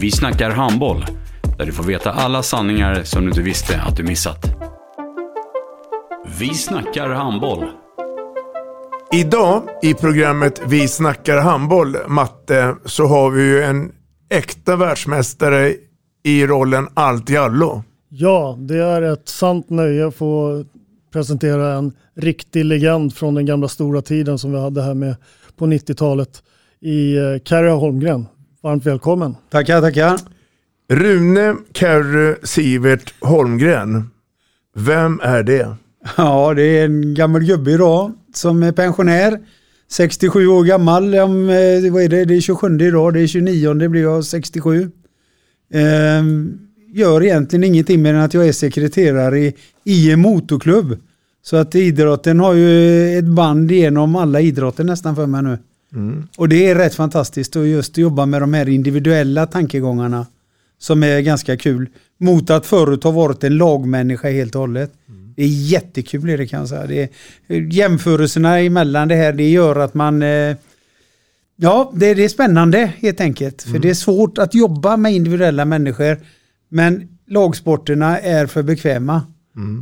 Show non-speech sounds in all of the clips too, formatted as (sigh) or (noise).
Vi snackar handboll, där du får veta alla sanningar som du inte visste att du missat. Vi snackar handboll. Idag i programmet Vi snackar handboll, Matte, så har vi ju en äkta världsmästare i rollen allt i allo. Ja, det är ett sant nöje att få presentera en riktig legend från den gamla stora tiden som vi hade här med på 90-talet i eh, Carrie Holmgren. Varmt välkommen. Tackar, tackar. Rune Kerry Sivert Holmgren. Vem är det? Ja, det är en gammal gubbe idag som är pensionär. 67 år gammal. Om, eh, vad är det? det är 27 idag, det är 29, det blir jag 67. Ehm, gör egentligen ingenting mer än att jag är sekreterare i, i en motorklubb. Så att idrotten har ju ett band genom alla idrotter nästan för mig nu. Mm. Och det är rätt fantastiskt att just jobba med de här individuella tankegångarna som är ganska kul. Mot att förut ha varit en lagmänniska helt och hållet. Det är jättekul det kan jag säga. Det är, jämförelserna emellan det här det gör att man eh, Ja, det, det är spännande helt enkelt. För det är svårt att jobba med individuella människor. Men lagsporterna är för bekväma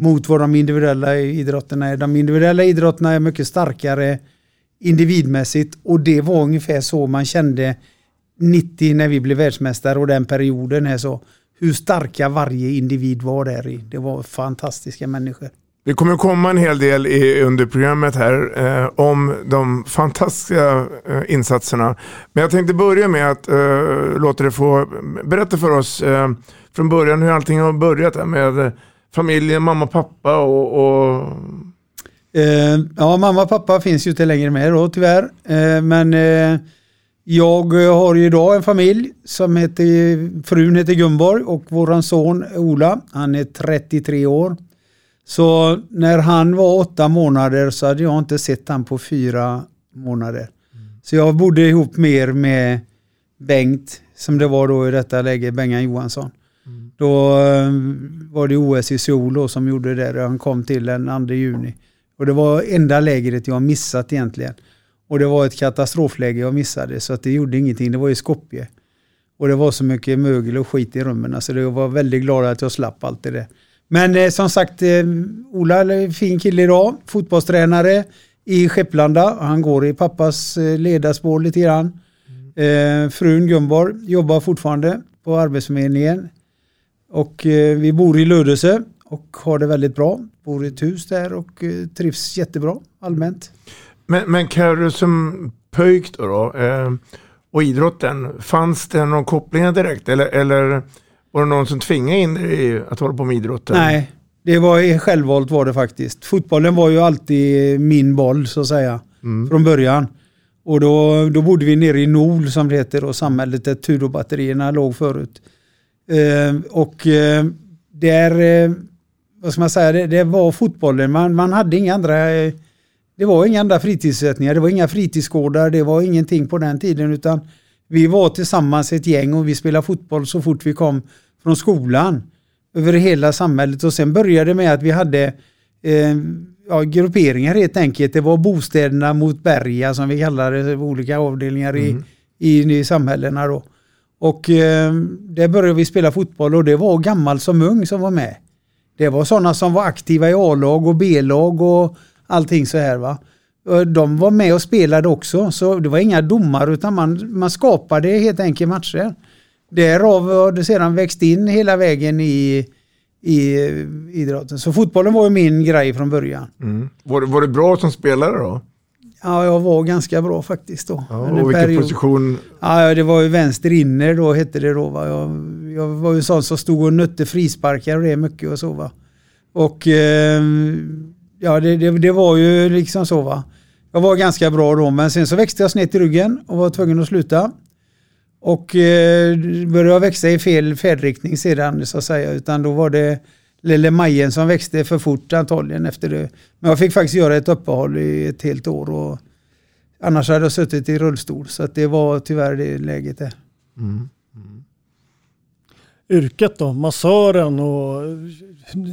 mot vad de individuella idrotterna är. De individuella idrotterna är mycket starkare individmässigt och det var ungefär så man kände 90 när vi blev världsmästare och den perioden är så. Hur starka varje individ var där i. Det var fantastiska människor. Det kommer komma en hel del i, under programmet här eh, om de fantastiska eh, insatserna. Men jag tänkte börja med att eh, låta dig få berätta för oss eh, från början hur allting har börjat här med eh, familjen, mamma, pappa och, och ja, mamma och pappa finns ju inte längre med då tyvärr. Eh, men eh, jag har ju idag en familj som heter, frun heter Gunborg och våran son Ola, han är 33 år. Så när han var åtta månader så hade jag inte sett han på fyra månader. Så jag bodde ihop mer med Bengt, som det var då i detta läge, Bengan Johansson. Då eh, var det OS i Seoul då som gjorde det, han kom till den 2 juni. Och det var enda lägret jag missat egentligen. Och det var ett katastrofläge jag missade så att det gjorde ingenting. Det var i Skopje. Och det var så mycket mögel och skit i rummen så jag var väldigt glad att jag slapp allt det där. Men eh, som sagt, eh, Ola är en fin kille idag. Fotbollstränare i Skepplanda. Han går i pappas eh, ledarspår lite grann. Eh, frun Gunborg jobbar fortfarande på Arbetsförmedlingen. Och eh, vi bor i Lödöse och har det väldigt bra. Bor i ett hus där och eh, trivs jättebra allmänt. Men, men Carro som pöjk då, då eh, och idrotten, fanns det någon koppling direkt eller, eller var det någon som tvingade in dig att hålla på med idrotten? Nej, det var självvalt var det faktiskt. Fotbollen var ju alltid min boll så att säga. Från början. Och då, då bodde vi nere i Nol som det heter och samhället där Tudorbatterierna låg förut. Eh, och eh, där, eh, vad ska man säga, det, det var fotbollen. Man, man hade inga andra, det var inga andra fritidssättningar, det var inga fritidsgårdar, det var ingenting på den tiden utan vi var tillsammans ett gäng och vi spelade fotboll så fort vi kom från skolan. Över hela samhället och sen började det med att vi hade eh, ja, grupperingar helt enkelt. Det var bostäderna mot berga som vi kallade det, olika avdelningar i, i, i samhällena då. Och eh, där började vi spela fotboll och det var gammal som ung som var med. Det var sådana som var aktiva i A-lag och B-lag och allting så här va. De var med och spelade också så det var inga domar utan man, man skapade helt enkelt matcher. därav har det sedan växt in hela vägen i, i idrotten. Så fotbollen var ju min grej från början. Mm. Var, var du bra som spelare då? Ja, jag var ganska bra faktiskt då. Ja, och vilken period. position? Ja, det var ju vänster inner då hette det då. Va? Jag, jag var ju sån som stod och nötte frisparkar och det mycket och så va. Och eh, ja, det, det, det var ju liksom så va. Jag var ganska bra då men sen så växte jag snett i ryggen och var tvungen att sluta. Och eh, började jag växa i fel färdriktning sedan så att säga. Utan då var det Lille Majen som växte för fort antagligen efter det. Men jag fick faktiskt göra ett uppehåll i ett helt år. Och annars hade jag suttit i rullstol. Så att det var tyvärr det läget där. Mm. Yrket då, massören och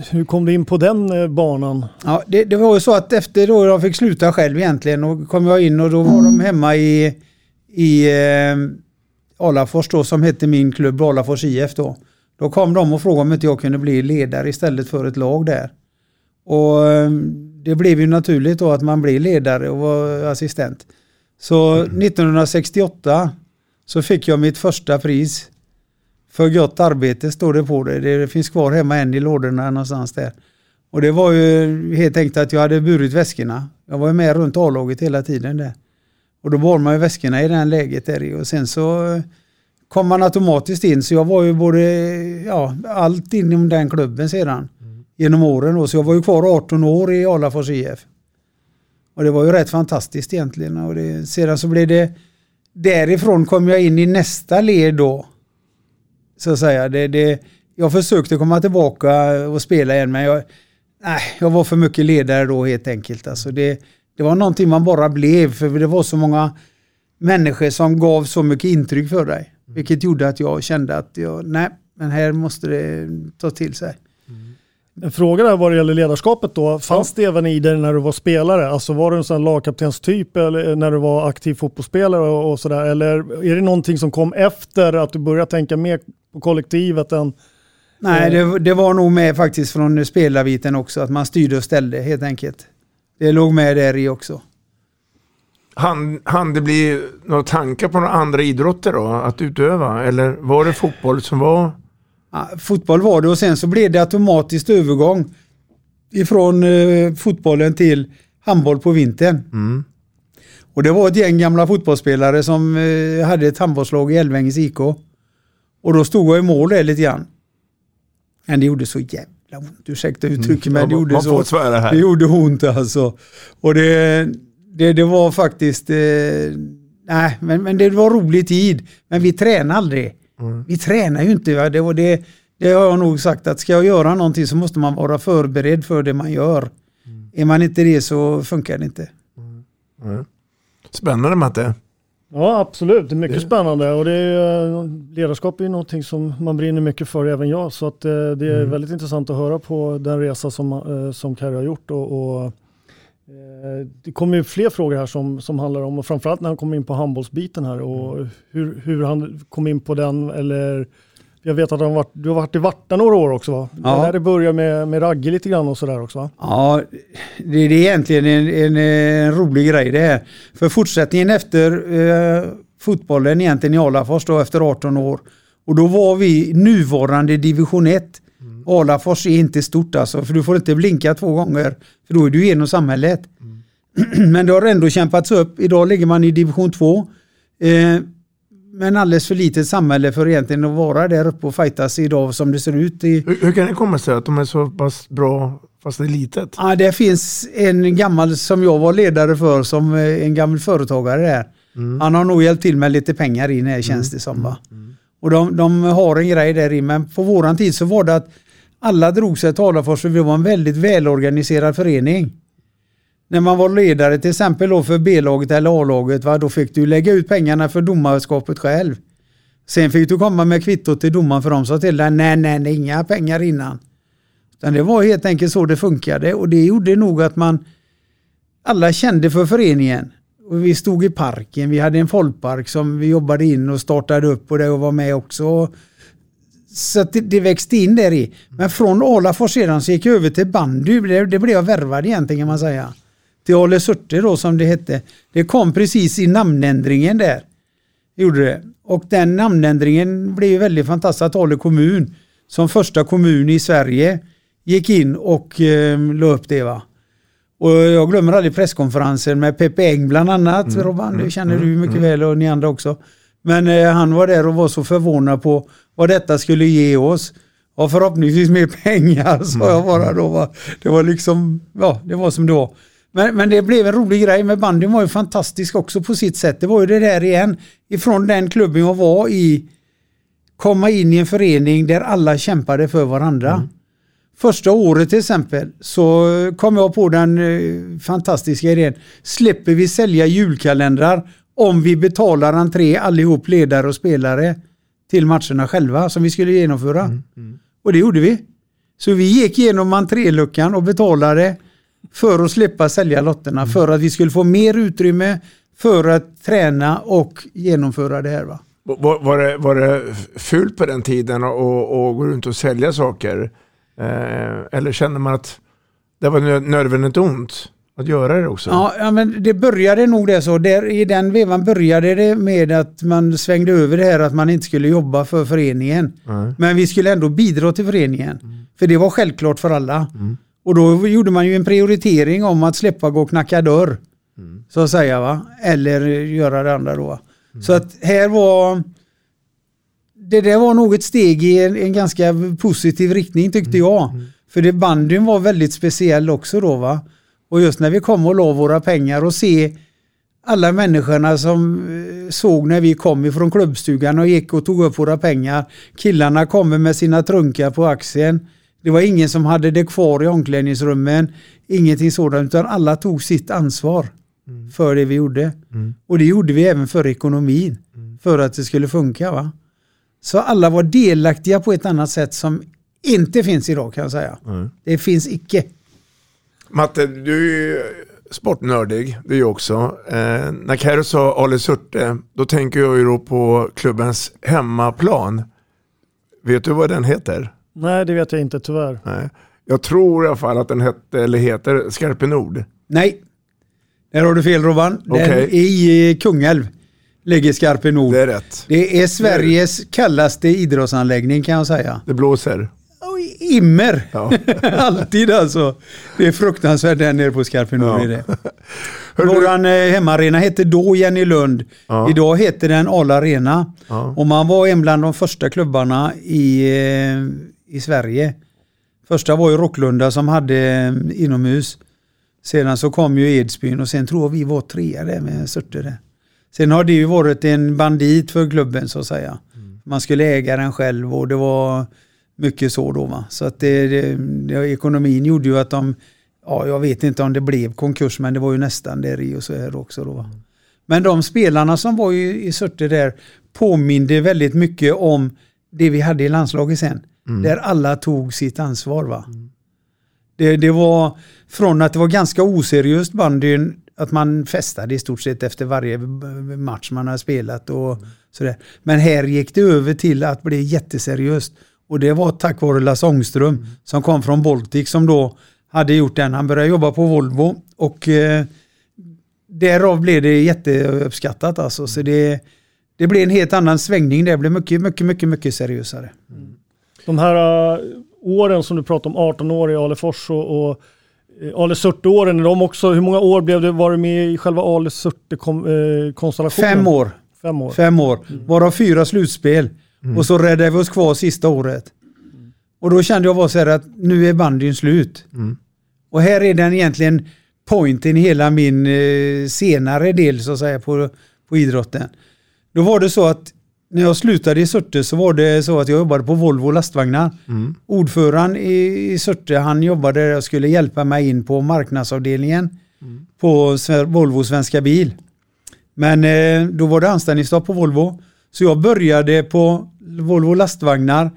hur kom du in på den eh, banan? Ja, det, det var ju så att efter då jag fick sluta själv egentligen och kom jag in och då var de hemma i, i eh, Alafors då som hette min klubb Alafors IF då. Då kom de och frågade om inte jag kunde bli ledare istället för ett lag där. Och eh, det blev ju naturligt då att man blir ledare och var assistent. Så 1968 så fick jag mitt första pris för gott arbete står det på det. Det finns kvar hemma än i lådorna någonstans där. Och det var ju helt enkelt att jag hade burit väskorna. Jag var ju med runt A-laget hela tiden där. Och då bar man ju väskorna i det här läget där och sen så kom man automatiskt in så jag var ju både, ja, allt inom den klubben sedan. Genom åren då. Så jag var ju kvar 18 år i Alafors IF. Och det var ju rätt fantastiskt egentligen. Och det, sedan så blev det, därifrån kom jag in i nästa led då. Så att säga. Det, det, jag försökte komma tillbaka och spela igen men jag, nej, jag var för mycket ledare då helt enkelt. Alltså det, det var någonting man bara blev för det var så många människor som gav så mycket intryck för dig. Vilket gjorde att jag kände att jag, nej, men här måste det ta till sig. En fråga där vad det gäller ledarskapet då. Fanns det även i dig när du var spelare? Alltså var du en sån lagkaptenstyp eller när du var aktiv fotbollsspelare och, och sådär? Eller är det någonting som kom efter att du började tänka mer på kollektivet än Nej, det, det var nog med faktiskt från spelarbiten också, att man styrde och ställde helt enkelt. Det låg med där i också. Han, han det bli några tankar på några andra idrotter då, att utöva? Eller var det fotboll som var... Ja, fotboll var det och sen så blev det automatiskt övergång ifrån eh, fotbollen till handboll på vintern. Mm. Och det var ett gäng gamla fotbollsspelare som eh, hade ett handbollslag i Älvängens IK. Och då stod jag i mål där lite grann. Men det gjorde så jävla ont, ursäkta uttrycket, men Mm. Ja, det gjorde så. Det gjorde ont alltså. Och det, det, det var faktiskt, eh, nej, men, men det var rolig tid. Men vi tränade aldrig. Mm. Vi tränar ju inte. Va? Det, var det, det har jag nog sagt att ska jag göra någonting så måste man vara förberedd för det man gör. Mm. Är man inte det så funkar det inte. Mm. Spännande Matte. Ja, absolut. Det är mycket spännande och det är, ledarskap är ju någonting som man brinner mycket för, även jag. Så att, eh, det är Mm. väldigt intressant att höra på den resa som, eh, som Carrie har gjort. Och, och, det kommer ju fler frågor här som, som handlar om, och framförallt när han kom in på handbollsbiten här och Mm. hur, hur han kom in på den. Eller, jag vet att han varit, du har varit i Varta några år också va? Ja. Det där det börjar med, med Ragge lite grann och sådär också va? Ja, det, det är egentligen en, en, en rolig grej det här. För fortsättningen efter eh, fotbollen egentligen i Alafors då efter 18 år. Och då var vi nuvarande division 1. Alafors är inte stort alltså, för du får inte blinka två gånger. För då är du igenom samhället. (clears throat) Men det har ändå kämpats upp. Idag ligger man i division 2. Eh, men alldeles för litet samhälle för egentligen att vara där uppe och fightas idag som det ser ut. I, Hur, hur kan det komma sig att de är så pass bra fast det är litet? Ja, det finns en gammal som jag var ledare för, som eh, en gammal företagare där. Han har nog hjälpt till med lite pengar in här känns det som. Va? Och de, de har en grej där i, men på våran tid så var det att alla drog sig till Alafors för vi var en väldigt välorganiserad förening. När man var ledare till exempel då för B-laget eller A-laget, va, då fick du lägga ut pengarna för domarskapet själv. Sen fick du komma med kvittot till domaren för de sa till dig, nej, nej, nej, inga pengar innan. Utan det var helt enkelt så det funkade och det gjorde nog att man alla kände för föreningen. Och vi stod i parken, vi hade en folkpark som vi jobbade in och startade upp och det och var med också. Så det, det växte in där i. Men från Alafors sedan så gick jag över till bandy. Det, det blev jag värvad egentligen kan man säga. Till Ale Surte då som det hette. Det kom precis i namnändringen där. Gjorde det. Och den namnändringen blev ju väldigt fantastisk att Ale kommun som första kommun i Sverige gick in och eh, la upp det. va. Och jag glömmer aldrig presskonferensen med Peppe Eng bland annat. Mm, Robban, det känner du mycket väl och ni andra också. Men eh, han var där och var så förvånad på vad detta skulle ge oss. Och förhoppningsvis mer (laughs) pengar sa jag bara då. Va? Det var liksom, ja det var som det var. Men, men det blev en rolig grej, men bandyn var ju fantastisk också på sitt sätt. Det var ju det där igen, ifrån den klubben jag var i, komma in i en förening där alla kämpade för varandra. Första året till exempel så kom jag på den eh, fantastiska idén. Släpper vi sälja julkalendrar om vi betalar entré allihop ledare och spelare till matcherna själva som vi skulle genomföra. Och det gjorde vi. Så vi gick igenom entréluckan och betalade för att slippa sälja lotterna för att vi skulle få mer utrymme för att träna och genomföra det här. Va? Var, var, det, var det fult på den tiden att och gå runt och sälja saker? Eh, eller känner man att det var nö- nödvändigt ont att göra det också? Ja, ja, men det började nog det så. Där, I den vevan började det med att man svängde över det här att man inte skulle jobba för föreningen. Nej. Men vi skulle ändå bidra till föreningen. För det var självklart för alla. Och då gjorde man ju en prioritering om att släppa gå och knacka dörr. Så att säga va. Eller göra det andra då. va. Så att här var... Det där var nog ett steg i en, en ganska positiv riktning tyckte jag. För det bandyn var väldigt speciell också då va. Och just när vi kom och la våra pengar och se alla människorna som eh, såg när vi kom ifrån klubbstugan och gick och tog upp våra pengar. Killarna kommer med sina trunkar på axeln. Det var ingen som hade det kvar i omklädningsrummen. Ingenting sådant, utan alla tog sitt ansvar för det vi gjorde. Och det gjorde vi även för ekonomin. För att det skulle funka. va. Så alla var delaktiga på ett annat sätt som inte finns idag kan jag säga. Det finns icke. Matte, du är ju sportnördig, du är ju också. Eh, när Karo sa Ale Surte, då tänker jag ju då på klubbens hemmaplan. Vet du vad den heter? Nej, det vet jag inte tyvärr. Nej. Jag tror i alla fall att den hette, eller heter Skarpe Nord. Nej, där har du fel Robban. Den Okej. i eh, Kungälv ligger Skarpe Nord. Det är rätt. Det är Sveriges kallaste idrottsanläggning kan jag säga. Det blåser. Immer! Ja. (laughs) Alltid alltså. Det är fruktansvärt där nere på Skarpe Nord. Ja. (laughs) Våran eh, hemmaarena hette då Jenny Lund. Ja. Idag heter den Ala Arena. Ja. Och man var en bland de första klubbarna i, eh, i Sverige. Första var ju Rocklunda som hade eh, inomhus. Sedan så kom ju Edsbyn och sen tror jag vi var trea där med Surte. Sen har det ju varit en bandit för klubben så att säga. Man skulle äga den själv och det var mycket så då va. Så att det, det, det, ekonomin gjorde ju att de, ja jag vet inte om det blev konkurs men det var ju nästan där i och så här också då va. Men de spelarna som var i, i Surte där påminde väldigt mycket om det vi hade i landslaget sen. Där alla tog sitt ansvar va. Det, det var från att det var ganska oseriöst bandyn, att man festade i stort sett efter varje match man har spelat och sådär. Men här gick det över till att bli jätteseriöst. Och det var tack vare Lasse Ångström som kom från Baltic som då hade gjort den. Han började jobba på Volvo och eh, därav blev det jätteuppskattat alltså. Så det, det blev en helt annan svängning. Det blev mycket, mycket, mycket, mycket seriösare. De här äh, åren som du pratar om, 18 år i Alefors och, och eh, Ale Surte-åren, de också, hur många år blev det, var du med i själva Ale Surte-konstellationen? Fem år. Fem år. Fem år. Varav fyra slutspel. Och så räddade vi oss kvar sista året. Och då kände jag bara så här att nu är bandyn slut. Och här är den egentligen pointen i hela min eh, senare del så att säga på, på idrotten. Då var det så att när jag slutade i Surte så var det så att jag jobbade på Volvo lastvagnar. Ordföranden i, i Surte han jobbade där och skulle hjälpa mig in på marknadsavdelningen på Sve- Volvo Svenska Bil. Men eh, då var det anställningsstopp på Volvo. Så jag började på Volvo lastvagnar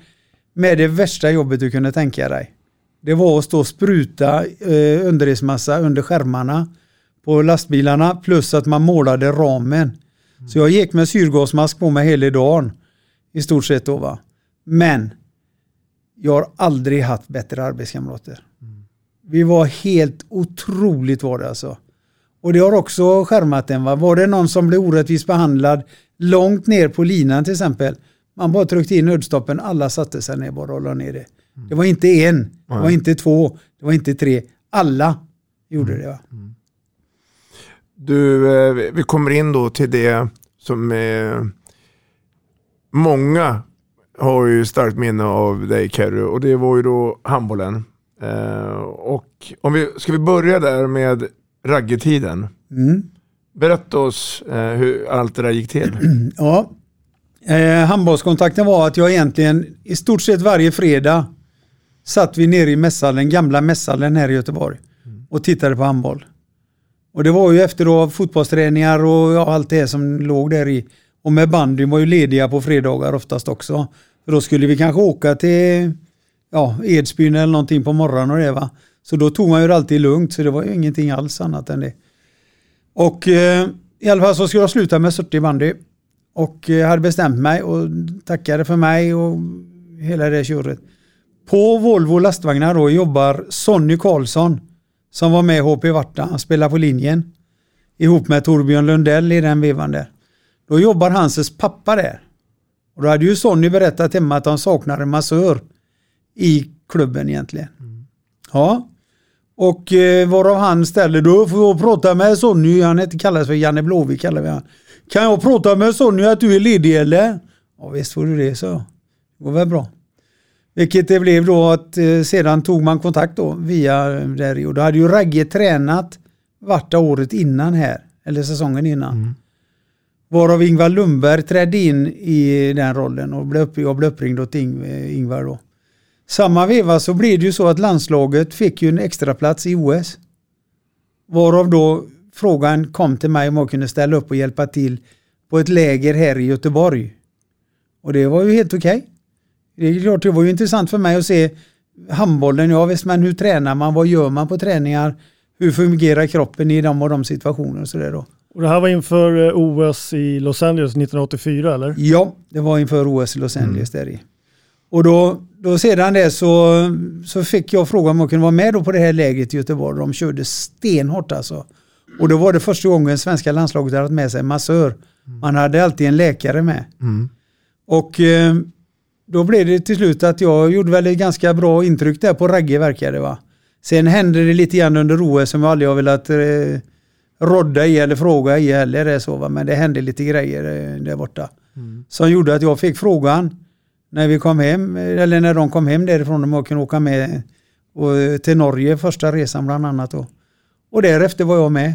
med det värsta jobbet du kunde tänka dig. Det var att stå och spruta eh, underredsmassa under skärmarna på lastbilarna plus att man målade ramen. Så jag gick med syrgasmask på mig hela dagen i stort sett då va. Men jag har aldrig haft bättre arbetskamrater. Vi var helt otroligt var det alltså. Och det har också skärmat en. Va? Var det någon som blev orättvist behandlad långt ner på linan till exempel. Man bara tryckte in nödstoppen, alla satte sig ner bara och la ner det. Det var inte en, det var inte två, det var inte tre. Alla gjorde det. Va? Du, eh, vi- vi kommer in då till det som eh, många har ju starkt minne av dig Kerry och det var ju då handbollen. Eh, och om vi, ska vi börja där med raggetiden? Mm. Berätta oss eh, hur allt det där gick till. (clears throat) Ja. Eh, handbollskontakten var att jag egentligen i stort sett varje fredag satt vi nere i mässhallen, gamla mässhallen här i Göteborg och tittade på handboll. Och det var ju efter då fotbollsträningar och ja, allt det som låg där i. Och med bandyn var ju lediga på fredagar oftast också. För då skulle vi kanske åka till ja, Edsbyn eller någonting på morgonen och det va. Så då tog man ju det alltid lugnt så det var ju ingenting alls annat än det. Och eh, i alla fall så skulle jag sluta med 40 bandy. Och eh, hade bestämt mig och tackade för mig och hela det köret. På Volvo lastvagnar då jobbar Sonny Karlsson som var med i HP Varta. Han spelar på linjen ihop med Torbjörn Lundell i den vevan där. Då jobbar Hanses pappa där. Och då hade ju Sonny berättat hemma att han saknar en massör i klubben egentligen. Ja. Och eh, varav han ställer, då får jag prata med Sonny, han heter, kallas för Janne Blåvik kallar vi han. Kan jag prata med Sonny att du är ledig eller? Ja visst får du det, så jag. Det går väl bra. Vilket det blev då att eh, sedan tog man kontakt då via eh, där och då hade ju Ragge tränat varta året innan här, eller säsongen innan. Varav Ingvar Lundberg trädde in i den rollen och blev upp, jag blev uppringd åt Ing, Ingvar då. Samma veva så blev det ju så att landslaget fick ju en extra plats i OS. Varav då frågan kom till mig om jag kunde ställa upp och hjälpa till på ett läger här i Göteborg. Och det var ju helt okej. Det är klart, det var ju intressant för mig att se handbollen. Ja visst, men hur tränar man? Vad gör man på träningar? Hur fungerar kroppen i de och de situationerna och sådär då. Och det här var inför eh, OS i Los Angeles 1984 eller? Ja, det var inför OS i Los Angeles där i. Och då, då sedan det så, så fick jag frågan om jag kunde vara med då på det här lägret i Göteborg. De körde stenhårt alltså. Och då var det första gången svenska landslaget hade haft med sig en massör. Man hade alltid en läkare med. Och eh, då blev det till slut att jag gjorde väl ett ganska bra intryck där på Ragge verkade det va. Sen hände det lite grann under OS som jag aldrig har velat eh, rodda i eller fråga i heller. Så, va? Men det hände lite grejer eh, där borta. Som gjorde att jag fick frågan när vi kom hem, eller när de kom hem därifrån jag kunde åka med och, till Norge första resan bland annat. Då. Och därefter var jag med.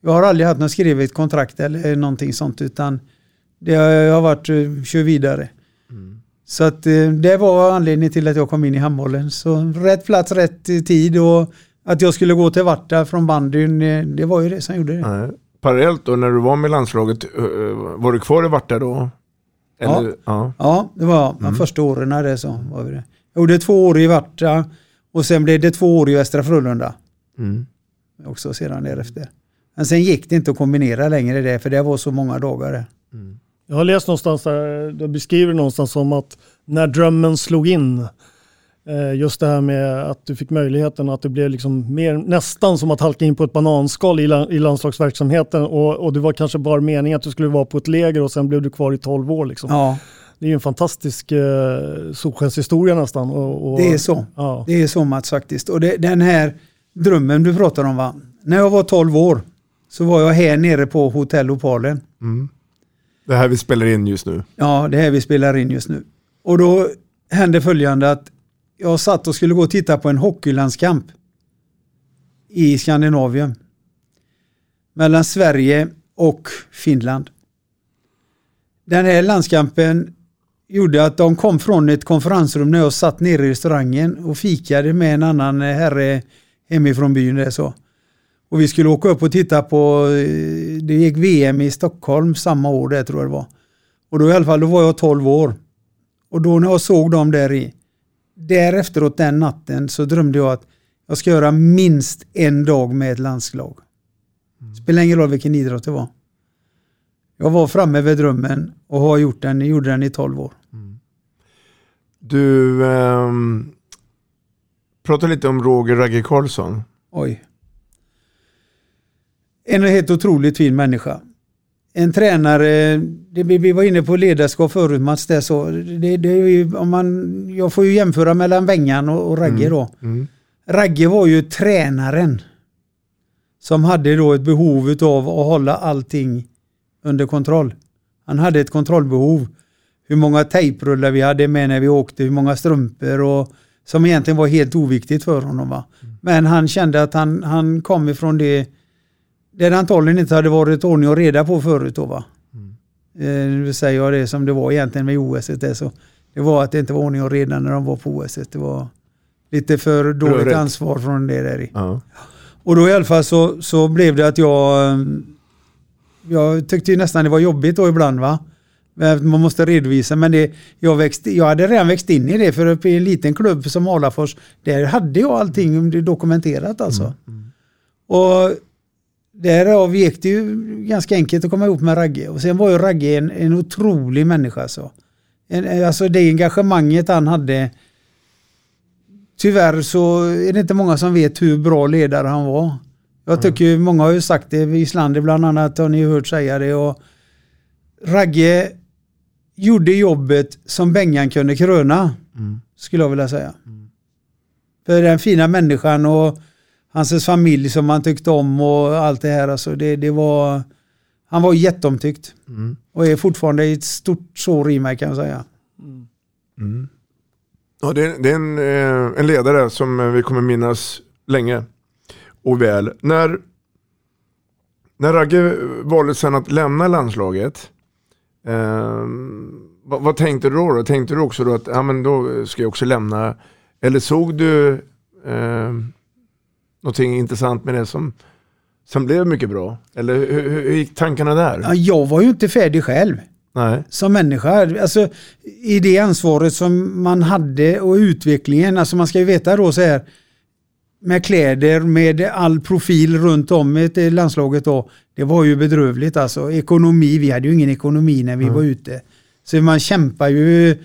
Jag har aldrig haft något skrivet kontrakt eller någonting sånt utan det har, jag har varit, eh, kör vidare. Så att eh, det var anledningen till att jag kom in i handbollen. Så rätt plats, rätt tid och att jag skulle gå till Varta från bandyn, eh, det var ju det som gjorde det. Nej. Parallellt då när du var med landslaget, var du kvar i Varta då? Eller, ja. Ja, det var. De första åren när det så var vi det. Jag gjorde två år i Varta och sen blev det två år i Västra Frölunda. Mm. Också sedan därefter. Men sen gick det inte att kombinera längre det för det var så många dagar det. Jag har läst någonstans där, det beskriver någonstans som att när drömmen slog in, just det här med att du fick möjligheten att det blev liksom mer, nästan som att halka in på ett bananskal i, la- i landslagsverksamheten och, och det var kanske bara meningen att du skulle vara på ett läger och sen blev du kvar i 12 år. Liksom. Ja, Det är ju en fantastisk eh, solskenshistoria nästan. Och, och, det är så. Ja. Det är så Mats faktiskt. Och det, den här drömmen du pratar om va. När jag var 12 år så var jag här nere på Hotell Opalen. Det här vi spelar in just nu. Ja, det här vi spelar in just nu. Och då hände följande att jag satt och skulle gå och titta på en hockeylandskamp i Skandinavien. Mellan Sverige och Finland. Den här landskampen gjorde att de kom från ett konferensrum när jag satt nere i restaurangen och fikade med en annan herre hemifrån byn. Där så. Och vi skulle åka upp och titta på, eh, det gick VM i Stockholm samma år det tror jag det var. Och då i alla fall, då var jag 12 år. Och då när jag såg dem där i, därefteråt den natten så drömde jag att jag ska göra minst en dag med ett landslag. Spelar ingen roll vilken idrott det var. Jag var framme vid drömmen och har gjort den, gjorde den i 12 år. Du ehm, pratar lite om Roger Ragge Karlsson. Oj. En helt otroligt fin människa. En tränare, det, vi var inne på ledarskap förut Mats, det så, det, det är ju, om man, jag får ju jämföra mellan Bengan och, och Ragge då. Mm. Ragge var ju tränaren som hade då ett behov av att hålla allting under kontroll. Han hade ett kontrollbehov. Hur många tejprullar vi hade med när vi åkte, hur många strumpor och som egentligen var helt oviktigt för honom. Va? Men han kände att han, han kom ifrån det där det antagligen inte hade varit ordning och reda på förut. Då, va? Eh, nu säger jag det som det var egentligen med OS. Det, så. det var att det inte var ordning och reda när de var på OS. Det var lite för dåligt rätt. ansvar från det där i. Ja. Och då i alla fall så, så blev det att jag... eh, Jag tyckte ju nästan det var jobbigt då ibland va. Men Man måste redovisa men det, jag, växte, jag hade redan växt in i det för uppe i en liten klubb som Alafors där hade jag allting dokumenterat alltså. Och därav gick det ju ganska enkelt att komma ihop med Ragge. Och sen var ju Ragge en, en otrolig människa alltså. En, alltså det engagemanget han hade Tyvärr så är det inte många som vet hur bra ledare han var. Jag tycker ju, många har ju sagt det, Wislander bland annat har ni hört säga det. Och Ragge gjorde jobbet som Bengan kunde kröna. Skulle jag vilja säga. För den fina människan och hans familj som man tyckte om och allt det här. Alltså det, det var, han var jätteomtyckt. Och är fortfarande ett stort sår i mig kan jag säga. Mm. Ja, det, är, det är en, eh, en ledare som vi kommer minnas länge och väl. När, när Ragge valde sen att lämna landslaget, eh, vad, vad tänkte du då, då? Tänkte du också då att ja, men då ska jag också lämna? Eller såg du eh, någonting intressant med det som, som blev mycket bra? Eller hur, hur, hur gick tankarna där? Ja, jag var ju inte färdig själv. Nej. som människa. Alltså, I det ansvaret som man hade och utvecklingen, alltså man ska ju veta då så här med kläder, med all profil runt om i landslaget då. Det var ju bedrövligt alltså. Ekonomi, vi hade ju ingen ekonomi när vi var ute. Så man kämpar ju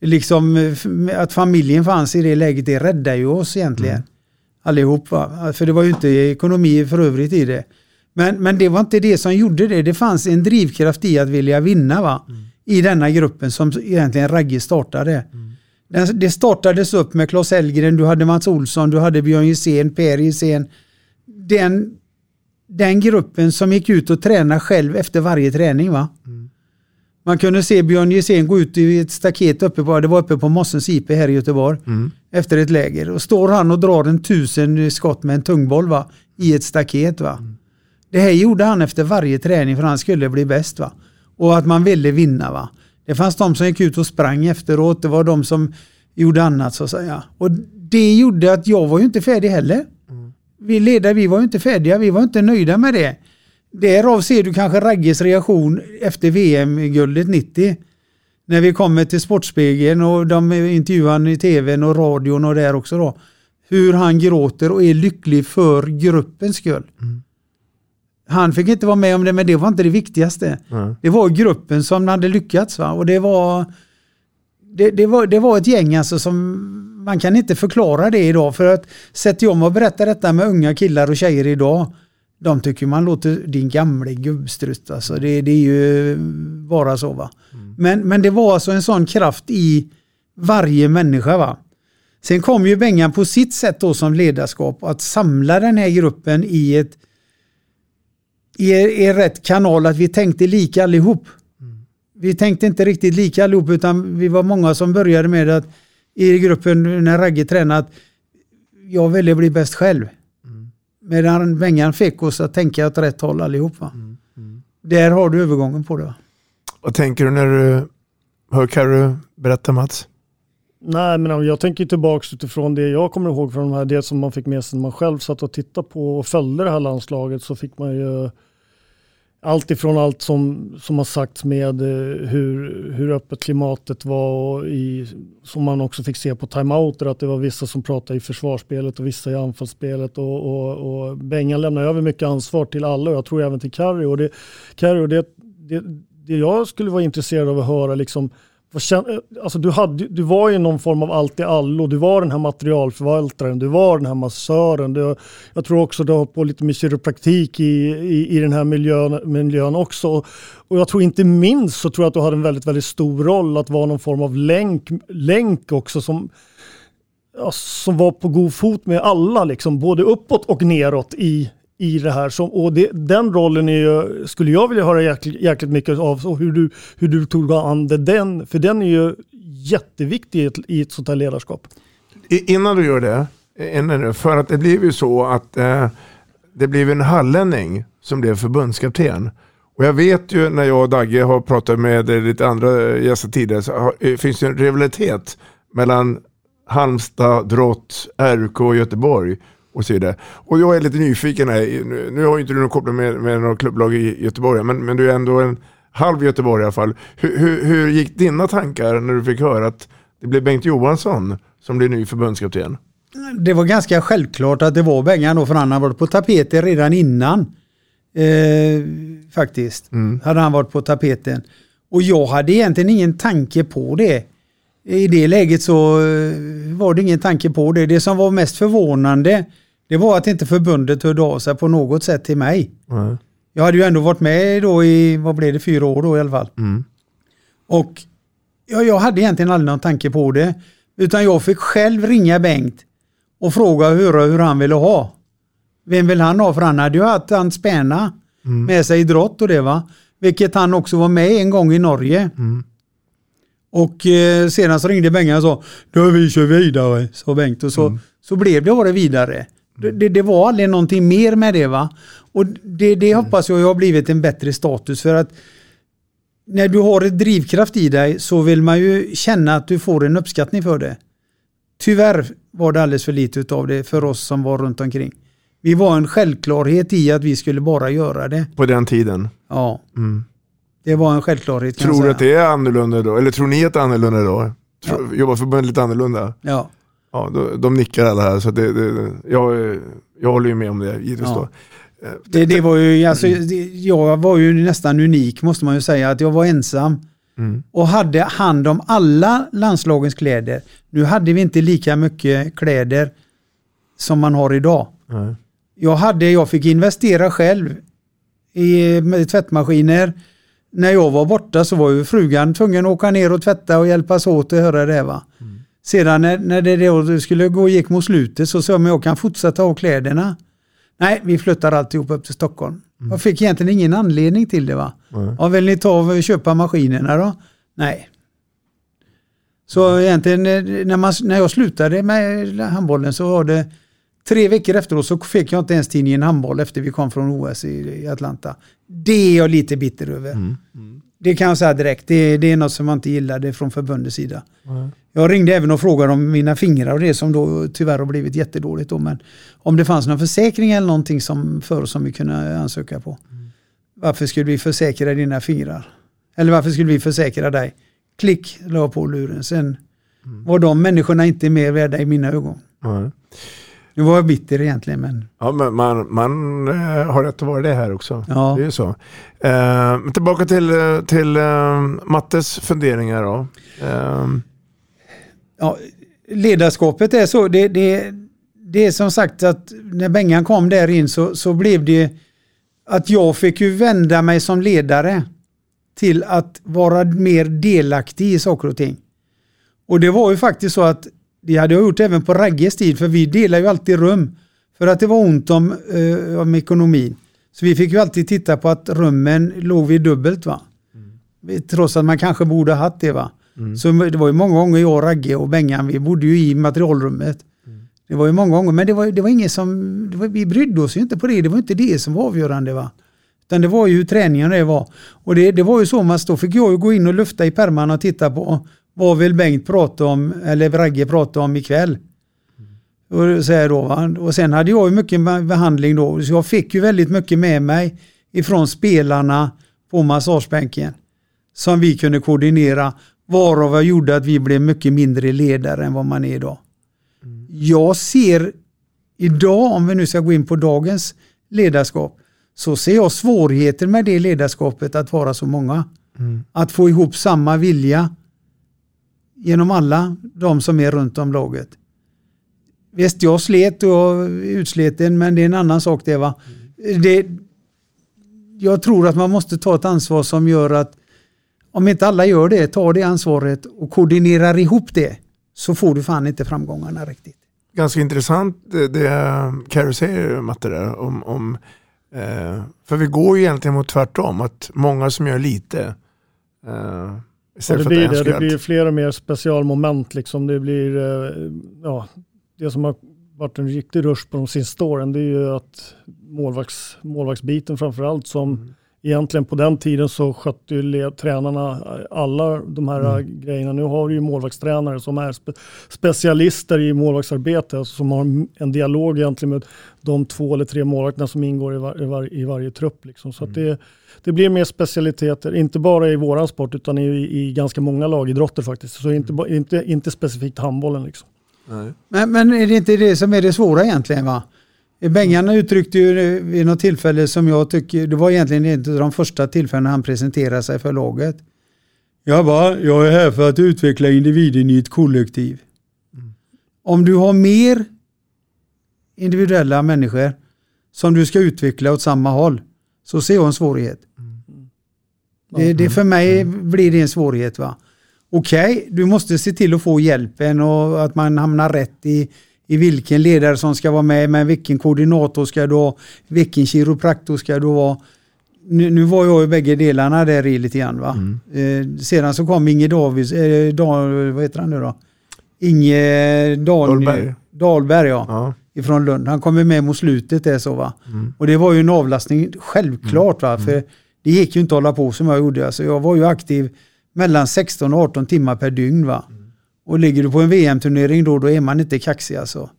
liksom att familjen fanns i det läget, det räddade ju oss egentligen. Allihop va. För det var ju inte ekonomi för övrigt i det. Men, men det var inte det som gjorde det. Det fanns en drivkraft i att vilja vinna va? i denna gruppen som egentligen Ragge startade. Den, det startades upp med Claes Elgren, du hade Mats Olsson, du hade Björn Gissén, Per Gissén. Den, den gruppen som gick ut och tränade själv efter varje träning. va? Man kunde se Björn Gissén gå ut i ett staket uppe på, det var uppe på Mossens IP här i Göteborg. Efter ett läger. Och står han och drar en tusen skott med en tungboll va? i ett staket. va? Det här gjorde han efter varje träning för han skulle bli bäst. va. Och att man ville vinna. va. Det fanns de som gick ut och sprang efteråt. Det var de som gjorde annat så att säga. Och det gjorde att jag var ju inte färdig heller. Vi ledare, vi var ju inte färdiga. Vi var inte nöjda med det. Därav ser du kanske Ragges reaktion efter VM-guldet 90. När vi kommer till Sportspegeln och de intervjuar i tvn och radion och där också då. Hur han gråter och är lycklig för gruppens skull. Han fick inte vara med om det, men det var inte det viktigaste. Mm. Det var gruppen som hade lyckats. Va? Och det var, det, det, var, det var ett gäng alltså som man kan inte förklara det idag. För att sätter jag om och berättar detta med unga killar och tjejer idag. De tycker man låter din gamle gubbstrutt. Alltså det, det är ju bara så. va. Men, men det var alltså en sån kraft i varje människa. va. Sen kom ju Bengan på sitt sätt då som ledarskap att samla den här gruppen i ett i, i rätt kanal att vi tänkte lika allihop. Vi tänkte inte riktigt lika allihop utan vi var många som började med att i gruppen när Ragge tränade att jag ville bli bäst själv. Medan Bengan fick oss att tänka åt rätt håll allihop. Va? Där har du övergången på det. Va? Vad tänker du när du hör Carro berätta Mats? Nej, men jag tänker tillbaka utifrån det jag kommer ihåg från de här, det som man fick med sig när man själv satt och tittade på och följde det här landslaget så fick man ju allt ifrån allt som, som har sagts med eh, hur, hur öppet klimatet var och i, som man också fick se på timeouter att det var vissa som pratade i försvarsspelet och vissa i anfallsspelet och, och, och Bengan lämnar över mycket ansvar till alla och jag tror även till Carrie och det, Carrie och det, det, det jag skulle vara intresserad av att höra liksom alltså du, hade, du var ju någon form av allt i allo. Du var den här materialförvaltaren, du var den här massören. Du, jag tror också du har hållit på lite med kiropraktik i, i, i den här miljön, miljön också. Och jag tror inte minst så tror jag att du hade en väldigt, väldigt stor roll att vara någon form av länk, länk också som, ja, som var på god fot med alla, liksom, både uppåt och neråt i, i det här. Som, och det, den rollen är ju, skulle jag vilja höra jäkligt, jäkligt mycket av, och hur du, hur du tog an det, den, för den är ju jätteviktig i ett, i ett sånt här ledarskap. Innan du gör det, innan, du- för att det blev ju så att eh, det blev en hallänning som blev förbundskapten. Och jag vet ju när jag och Dagge har pratat med lite andra gäster tidigare så har, eh, finns det en rivalitet mellan Halmstad, Drott, RK och Göteborg och så vidare. Och jag är lite nyfiken här, nu, har ju inte du någon koppling med, med några klubblag i Göteborg, men, men du är ändå en halv Göteborg i alla fall. Hur, hur, hur gick dina tankar när du fick höra att det blev Bengt Johansson som blir ny förbundskapten? Det var ganska självklart att det var Bengan då för han hade varit på tapeten redan innan. Eh, faktiskt. Hade han varit på tapeten. Och jag hade egentligen ingen tanke på det. I det läget så eh, var det ingen tanke på det. Det som var mest förvånande det var att inte förbundet hörde av sig på något sätt till mig. Mm. Jag hade ju ändå varit med då i, vad blev det, fyra år då i alla fall. Och ja, jag hade egentligen aldrig någon tanke på det. Utan jag fick själv ringa Bengt och fråga höra hur han ville ha. Vem vill han ha? För han hade ju haft hans spänna med sig i drott och det va. Vilket han också var med en gång i Norge. Och eh, sedan så ringde Bengt och sa Då vi kör vidare, sa Bengt. Och så, så blev det bara vidare. Det, det, var aldrig någonting mer med det va. Och det, det hoppas jag har blivit en bättre status för att när du har ett drivkraft i dig så vill man ju känna att du får en uppskattning för det. Tyvärr var det alldeles för lite av det för oss som var runt omkring. Vi var en självklarhet i att vi skulle bara göra det. På den tiden. Ja, Mm. det var en självklarhet. Tror du att det är annorlunda då? Eller tror ni att det är annorlunda då? Tror, Jobbar förbundet lite annorlunda? Ja. Ja, de nickar alla här så det, det, jag, jag håller ju med om det givetvis Ja. då. Det, det var ju, alltså, det, jag var ju nästan unik måste man ju säga, att jag var ensam Mm. och hade hand om alla landslagens kläder. Nu hade vi inte lika mycket kläder som man har idag. Nej. Jag, hade, jag fick investera själv i med tvättmaskiner. När jag var borta så var ju frugan tvungen att åka ner och tvätta och hjälpas åt att höra det. Va? Sedan när, när det då skulle gå gick mot slutet så sa jag men jag kan fortsätta ha kläderna. Nej, vi flyttar alltihop upp till Stockholm. Jag fick egentligen ingen anledning till det. va. Nej. Ja, vill ni ta och köpa maskinerna då? Nej. Så egentligen eh, när, man, när jag slutade med handbollen så var det tre veckor efteråt så fick jag inte ens tidningen handboll efter vi kom från OS i, i Atlanta. Det är jag lite bitter över. Det kan jag säga direkt. Det, det är något som man inte gillade från förbundets sida. Jag ringde även och frågade om mina fingrar och det som då tyvärr har blivit jättedåligt. Då, men om det fanns någon försäkring eller någonting som för som vi kunde ansöka på. Varför skulle vi försäkra dina fingrar? Eller varför skulle vi försäkra dig? Klick, la på luren. Sen var de människorna inte mer värda i mina ögon. Nej. Nu var jag bitter egentligen men Ja, men man, man eh, har rätt att vara det här också. Ja. Det är ju så. Eh, tillbaka till, eh, till eh, Mattes funderingar då. Eh, ja, ledarskapet är så. Det, det, det är som sagt att när Bengan kom där in så, så blev det att jag fick ju vända mig som ledare till att vara mer delaktig i saker och ting. Och det var ju faktiskt så att det hade jag gjort även på Ragges tid för vi delar ju alltid rum. För att det var ont om, eh, om ekonomin. Så vi fick ju alltid titta på att rummen låg vi dubbelt va. Trots att man kanske borde ha haft det va. Så det var ju många gånger jag, Ragge och Bengan, vi bodde ju i materialrummet. Det var ju många gånger, men det var, det var ingen som, det var, vi brydde oss ju inte på det, det var inte det som var avgörande va. Utan det var ju hur träningen det var. Och det, det var ju så, man då fick jag ju gå in och lufta i pärmarna och titta på vad vill Bengt prata om, eller Ragge prata om ikväll. Och, så här då, va? och sen hade jag ju mycket behandling då, så jag fick ju väldigt mycket med mig ifrån spelarna på massagebänken. Som vi kunde koordinera, varav jag gjorde att vi blev mycket mindre ledare än vad man är idag. Jag ser idag, om vi nu ska gå in på dagens ledarskap, så ser jag svårigheter med det ledarskapet att vara så många. Att få ihop samma vilja genom alla de som är runt om laget. Visst, jag slet och jag är utsliten, men det är en annan sak det va. Det, jag tror att man måste ta ett ansvar som gör att om inte alla gör det, tar det ansvaret och koordinerar ihop det, så får du fan inte framgångarna riktigt. Ganska intressant det, det Carrie säger Matte där. Om, om, eh, för vi går ju egentligen mot tvärtom, att många som gör lite eh, istället det, för blir det. det blir fler och mer specialmoment. Liksom. Det blir eh, ja, det som har varit en riktig rush på de sista åren. Det är ju att målvakts, målvaktsbiten framförallt som egentligen på den tiden så skötte ju tränarna alla de här Mm. grejerna. Nu har du ju målvaktstränare som är spe, specialister i målvaktsarbete, alltså som har en dialog egentligen med de två eller tre målvakterna som ingår i, var, i, var, i varje trupp. Liksom. Så att det, det blir mer specialiteter, inte bara i våran sport utan i, i ganska många lagidrotter faktiskt. Så inte, ba- inte, inte specifikt handbollen. Liksom. Men, men är det inte det som är det svåra egentligen va? Bengan uttryckte ju vid något tillfälle som jag tycker, det var egentligen av de första tillfällena han presenterade sig för laget. Jag bara, jag är här för att utveckla individen i ett kollektiv. Om du har mer individuella människor som du ska utveckla åt samma håll så ser jag en svårighet. Det, det för mig blir det en svårighet. va. Okej, du måste se till att få hjälpen och att man hamnar rätt i, i vilken ledare som ska vara med, men vilken koordinator ska du ha, vilken kiropraktor ska du ha. Nu, nu var jag i bägge delarna där i lite grann. Va? Eh, sedan så kom Inge Davids, eh, Dal, vad heter han nu då? Inge Dal, Dahlberg. Dahlberg ja. Ja. Ifrån Lund. Han kommer med mot slutet där så va. Mm. Och det var ju en avlastning självklart va. För det gick ju inte att hålla på som jag gjorde. Alltså jag var ju aktiv mellan 16 och 18 timmar per dygn va. Och ligger du på en VM-turnering då, då är man inte kaxig alltså.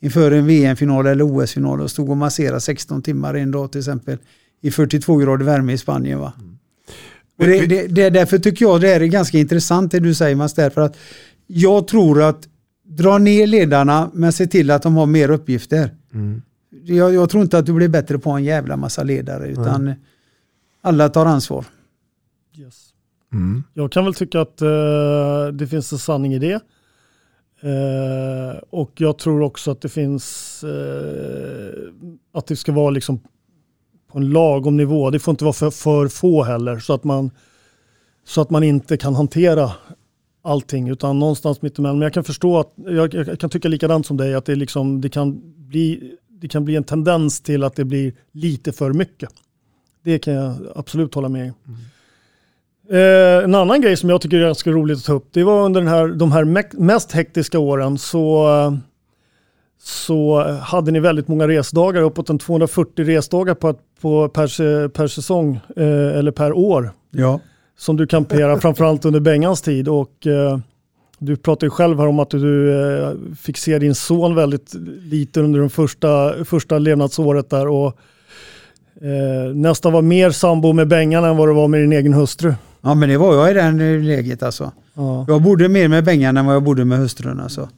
Inför en VM-final eller OS-final och stod och masserade 16 timmar en dag till exempel. I 42 grader värme i Spanien va. Och det, det, det, därför tycker jag det här är ganska intressant det du säger Mats, därför att jag tror att dra ner ledarna men se till att de har mer uppgifter. Jag, jag tror inte att du blir bättre på en jävla massa ledare utan alla tar ansvar. Jag kan väl tycka att eh, det finns en sanning i det. Eh, och jag tror också att det finns eh, att det ska vara liksom på en lagom nivå. Det får inte vara för, för få heller så att, man, så att man inte kan hantera allting utan någonstans mittemellan. Men jag kan förstå att jag, jag kan tycka likadant som dig att det, liksom, det, kan bli, det kan bli en tendens till att det blir lite för mycket. Det kan jag absolut hålla med i. Eh, en annan grej som jag tycker är ganska roligt att ta upp, det var under den här, de här me- mest hektiska åren så, så hade ni väldigt många resdagar, uppåt en 240 resdagar på, på per, per säsong eh, eller per år Ja. som du kamperar framförallt under Bengans tid. Och, eh, du pratade ju själv här om att du eh, fick se din son väldigt lite under det första, första levnadsåret där och eh, nästan var mer sambo med Bengan än vad det var med din egen hustru. Ja men det var jag i det läget alltså. Ja. Jag bodde mer med Bengan än vad jag bodde med hustrun alltså.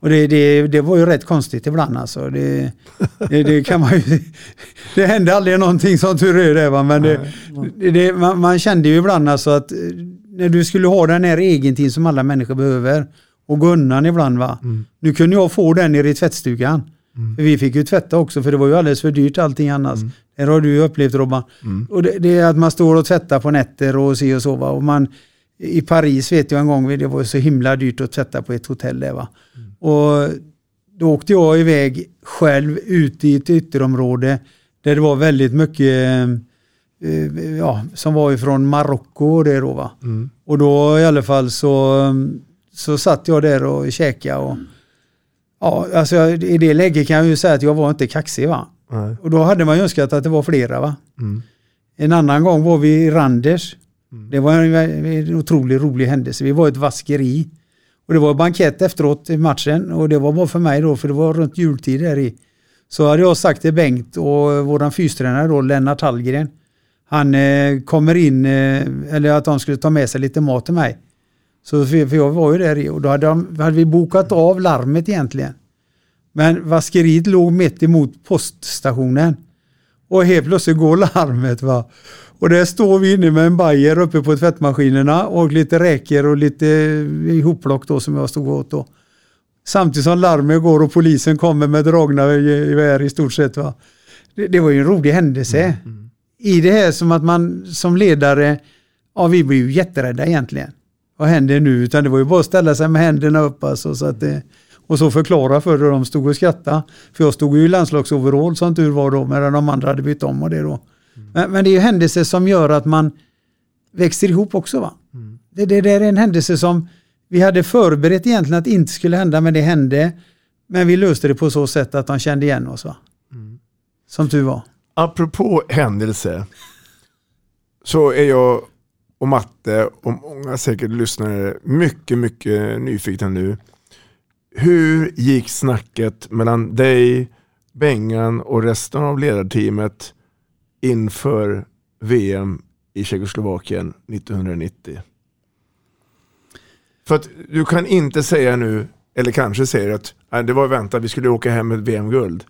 Och det, det, det var ju rätt konstigt ibland alltså. Det, det, det kan man ju... (laughs) Det hände aldrig någonting som tur är det va. Men det, man, man kände ju ibland alltså att eh, när du skulle ha den här egentid som alla människor behöver och gå undan ibland va. Nu kunde jag få den nere i tvättstugan. För vi fick ju tvätta också för det var ju alldeles för dyrt allting annars. Det har du ju upplevt Robban. Och det, det är att man står och tvättar på nätter och si och så va. Och man, I Paris vet jag en gång, det var så himla dyrt att tvätta på ett hotell där va. Och då åkte jag iväg själv ut i ett ytterområde där det var väldigt mycket eh, ja, som var ifrån Marocko och det då va. Och då i alla fall så, så satt jag där och käkade och ja, alltså jag- i det läget kan jag ju säga att jag var inte kaxig va. Nej. Och då hade man ju önskat att det var flera va. Mm. En annan gång var vi i Randers. Det var en, en otroligt rolig händelse. Vi var i ett vaskeri. Och det var bankett efteråt i matchen och det var bara för mig då för det var runt jultid där i. Så hade jag sagt till Bengt och våran fystränare då, Lennart Hallgren. Han eh, kommer in, eh, eller att de skulle ta med sig lite mat till mig. Så för, jag var ju där i och då hade, de, hade vi bokat av larmet egentligen. Men vaskeriet låg mitt emot poststationen. Och helt plötsligt går larmet va. Och där står vi inne med en bajer uppe på tvättmaskinerna och lite räkor och lite ihopplock då som jag stod åt då. Samtidigt som larmet går och polisen kommer med dragna gevär i stort sett. Va? Det, det var ju en rolig händelse. Mm. I det här som att man som ledare, ja vi blev ju jätterädda egentligen. Vad händer nu? Utan det var ju bara att ställa sig med händerna upp alltså, så att det, och så förklara för hur de stod och skrattade. För jag stod ju i landslagsoverall som tur var då, medan de andra hade bytt om och det då. Mm. Men, men, det är ju händelser som gör att man växer ihop också. va? Mm. Det, det, det är en händelse som vi hade förberett egentligen att inte skulle hända, men det hände. Men vi löste det på så sätt att de kände igen oss. va? Mm. Som tur var. Apropå händelse så är jag och Matte och många säkert lyssnare mycket, mycket nyfikna nu. Hur gick snacket mellan dig, Bengan och resten av ledarteamet inför VM i Tjeckoslovakien 1990? För att du kan inte säga nu, eller kanske säger att det var väntat, vi skulle åka hem med VM-guld.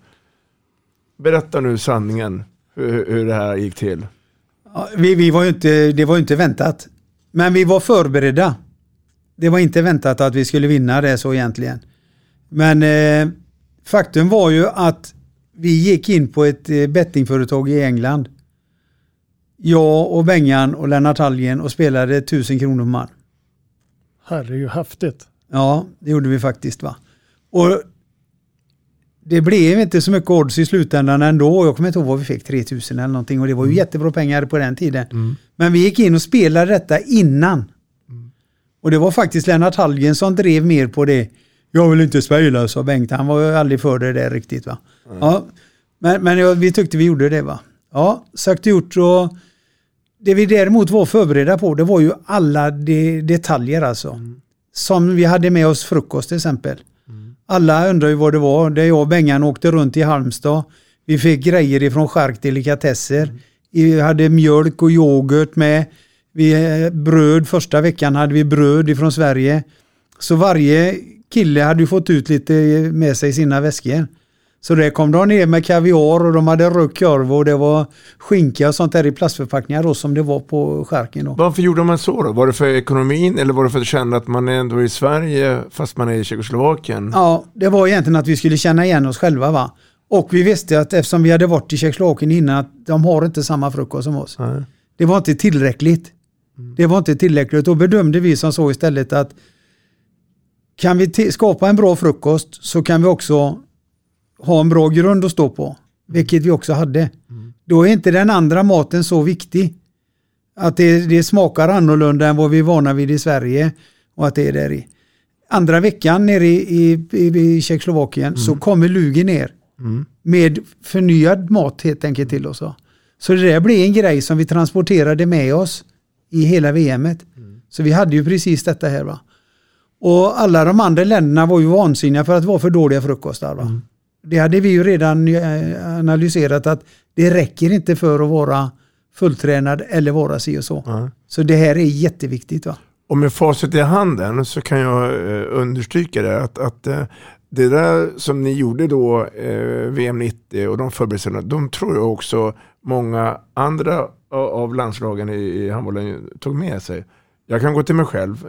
Berätta nu sanningen, hur, hur det här gick till. Vi, vi var inte, det var ju inte väntat. Men vi var förberedda. Det var inte väntat att vi skulle vinna det så egentligen. Men eh, faktum var ju att vi gick in på ett eh, bettingföretag i England. Jag och Bengan och Lennart Hallgren och spelade 1000 kronor man. Herregud, häftigt. Ja, det gjorde vi faktiskt va. Och det blev inte så mycket odds i slutändan ändå. Jag kommer inte ihåg vad vi fick, 3000 eller någonting. Och det var ju mm. jättebra pengar på den tiden. Mm. Men vi gick in och spelade detta innan. Mm. Och det var faktiskt Lennart Hallgren som drev mer på det. Jag vill inte spela, sa Bengt. Han var ju aldrig för det där riktigt. va. Ja, men men ja, vi tyckte vi gjorde det. va. Ja, sagt och gjort. Och det vi däremot var förberedda på, det var ju alla de detaljer alltså. Mm. Som vi hade med oss frukost till exempel. Alla undrar ju vad det var. Där jag och Bengan åkte runt i Halmstad. Vi fick grejer ifrån Chark Delikatesser. Vi hade mjölk och yoghurt med. Vi, eh, bröd, första veckan hade vi bröd ifrån Sverige. Så varje kille hade ju fått ut lite med sig i sina väskor. Så det kom de ner med kaviar och de hade rökt och det var skinka och sånt där i plastförpackningar då som det var på skärken. Då. Varför gjorde man så då? Var det för ekonomin eller var det för att känna att man är ändå i Sverige fast man är i Tjeckoslovakien? Ja, det var egentligen att vi skulle känna igen oss själva va. Och vi visste att eftersom vi hade varit i Tjeckoslovakien innan att de har inte samma frukost som oss. Nej. Det var inte tillräckligt. Mm. Det var inte tillräckligt. Då bedömde vi som så istället att kan vi skapa en bra frukost så kan vi också ha en bra grund att stå på. Vilket vi också hade. Mm. Då är inte den andra maten så viktig. Att det, det smakar annorlunda än vad vi är vana vid i Sverige. Och att det är där i. Andra veckan nere i, i, i Tjeckoslovakien mm. så kommer Lugi ner. Mm. Med förnyad mat helt enkelt till oss. Så det där blev en grej som vi transporterade med oss i hela VMet. Mm. Så vi hade ju precis detta här. va. Och alla de andra länderna var ju vansinniga för att vara för dåliga frukostar. Va? Mm det hade vi ju redan eh, analyserat att det räcker inte för att vara fulltränad eller vara si och så. Mm. Så det här är jätteviktigt. Va? Och med facit i handen så kan jag eh, understryka det att, att eh, det där som ni gjorde då, VM 90 och de förberedelserna, de tror jag också många andra av landslagen i, i handbollen tog med sig. Jag kan gå till mig själv.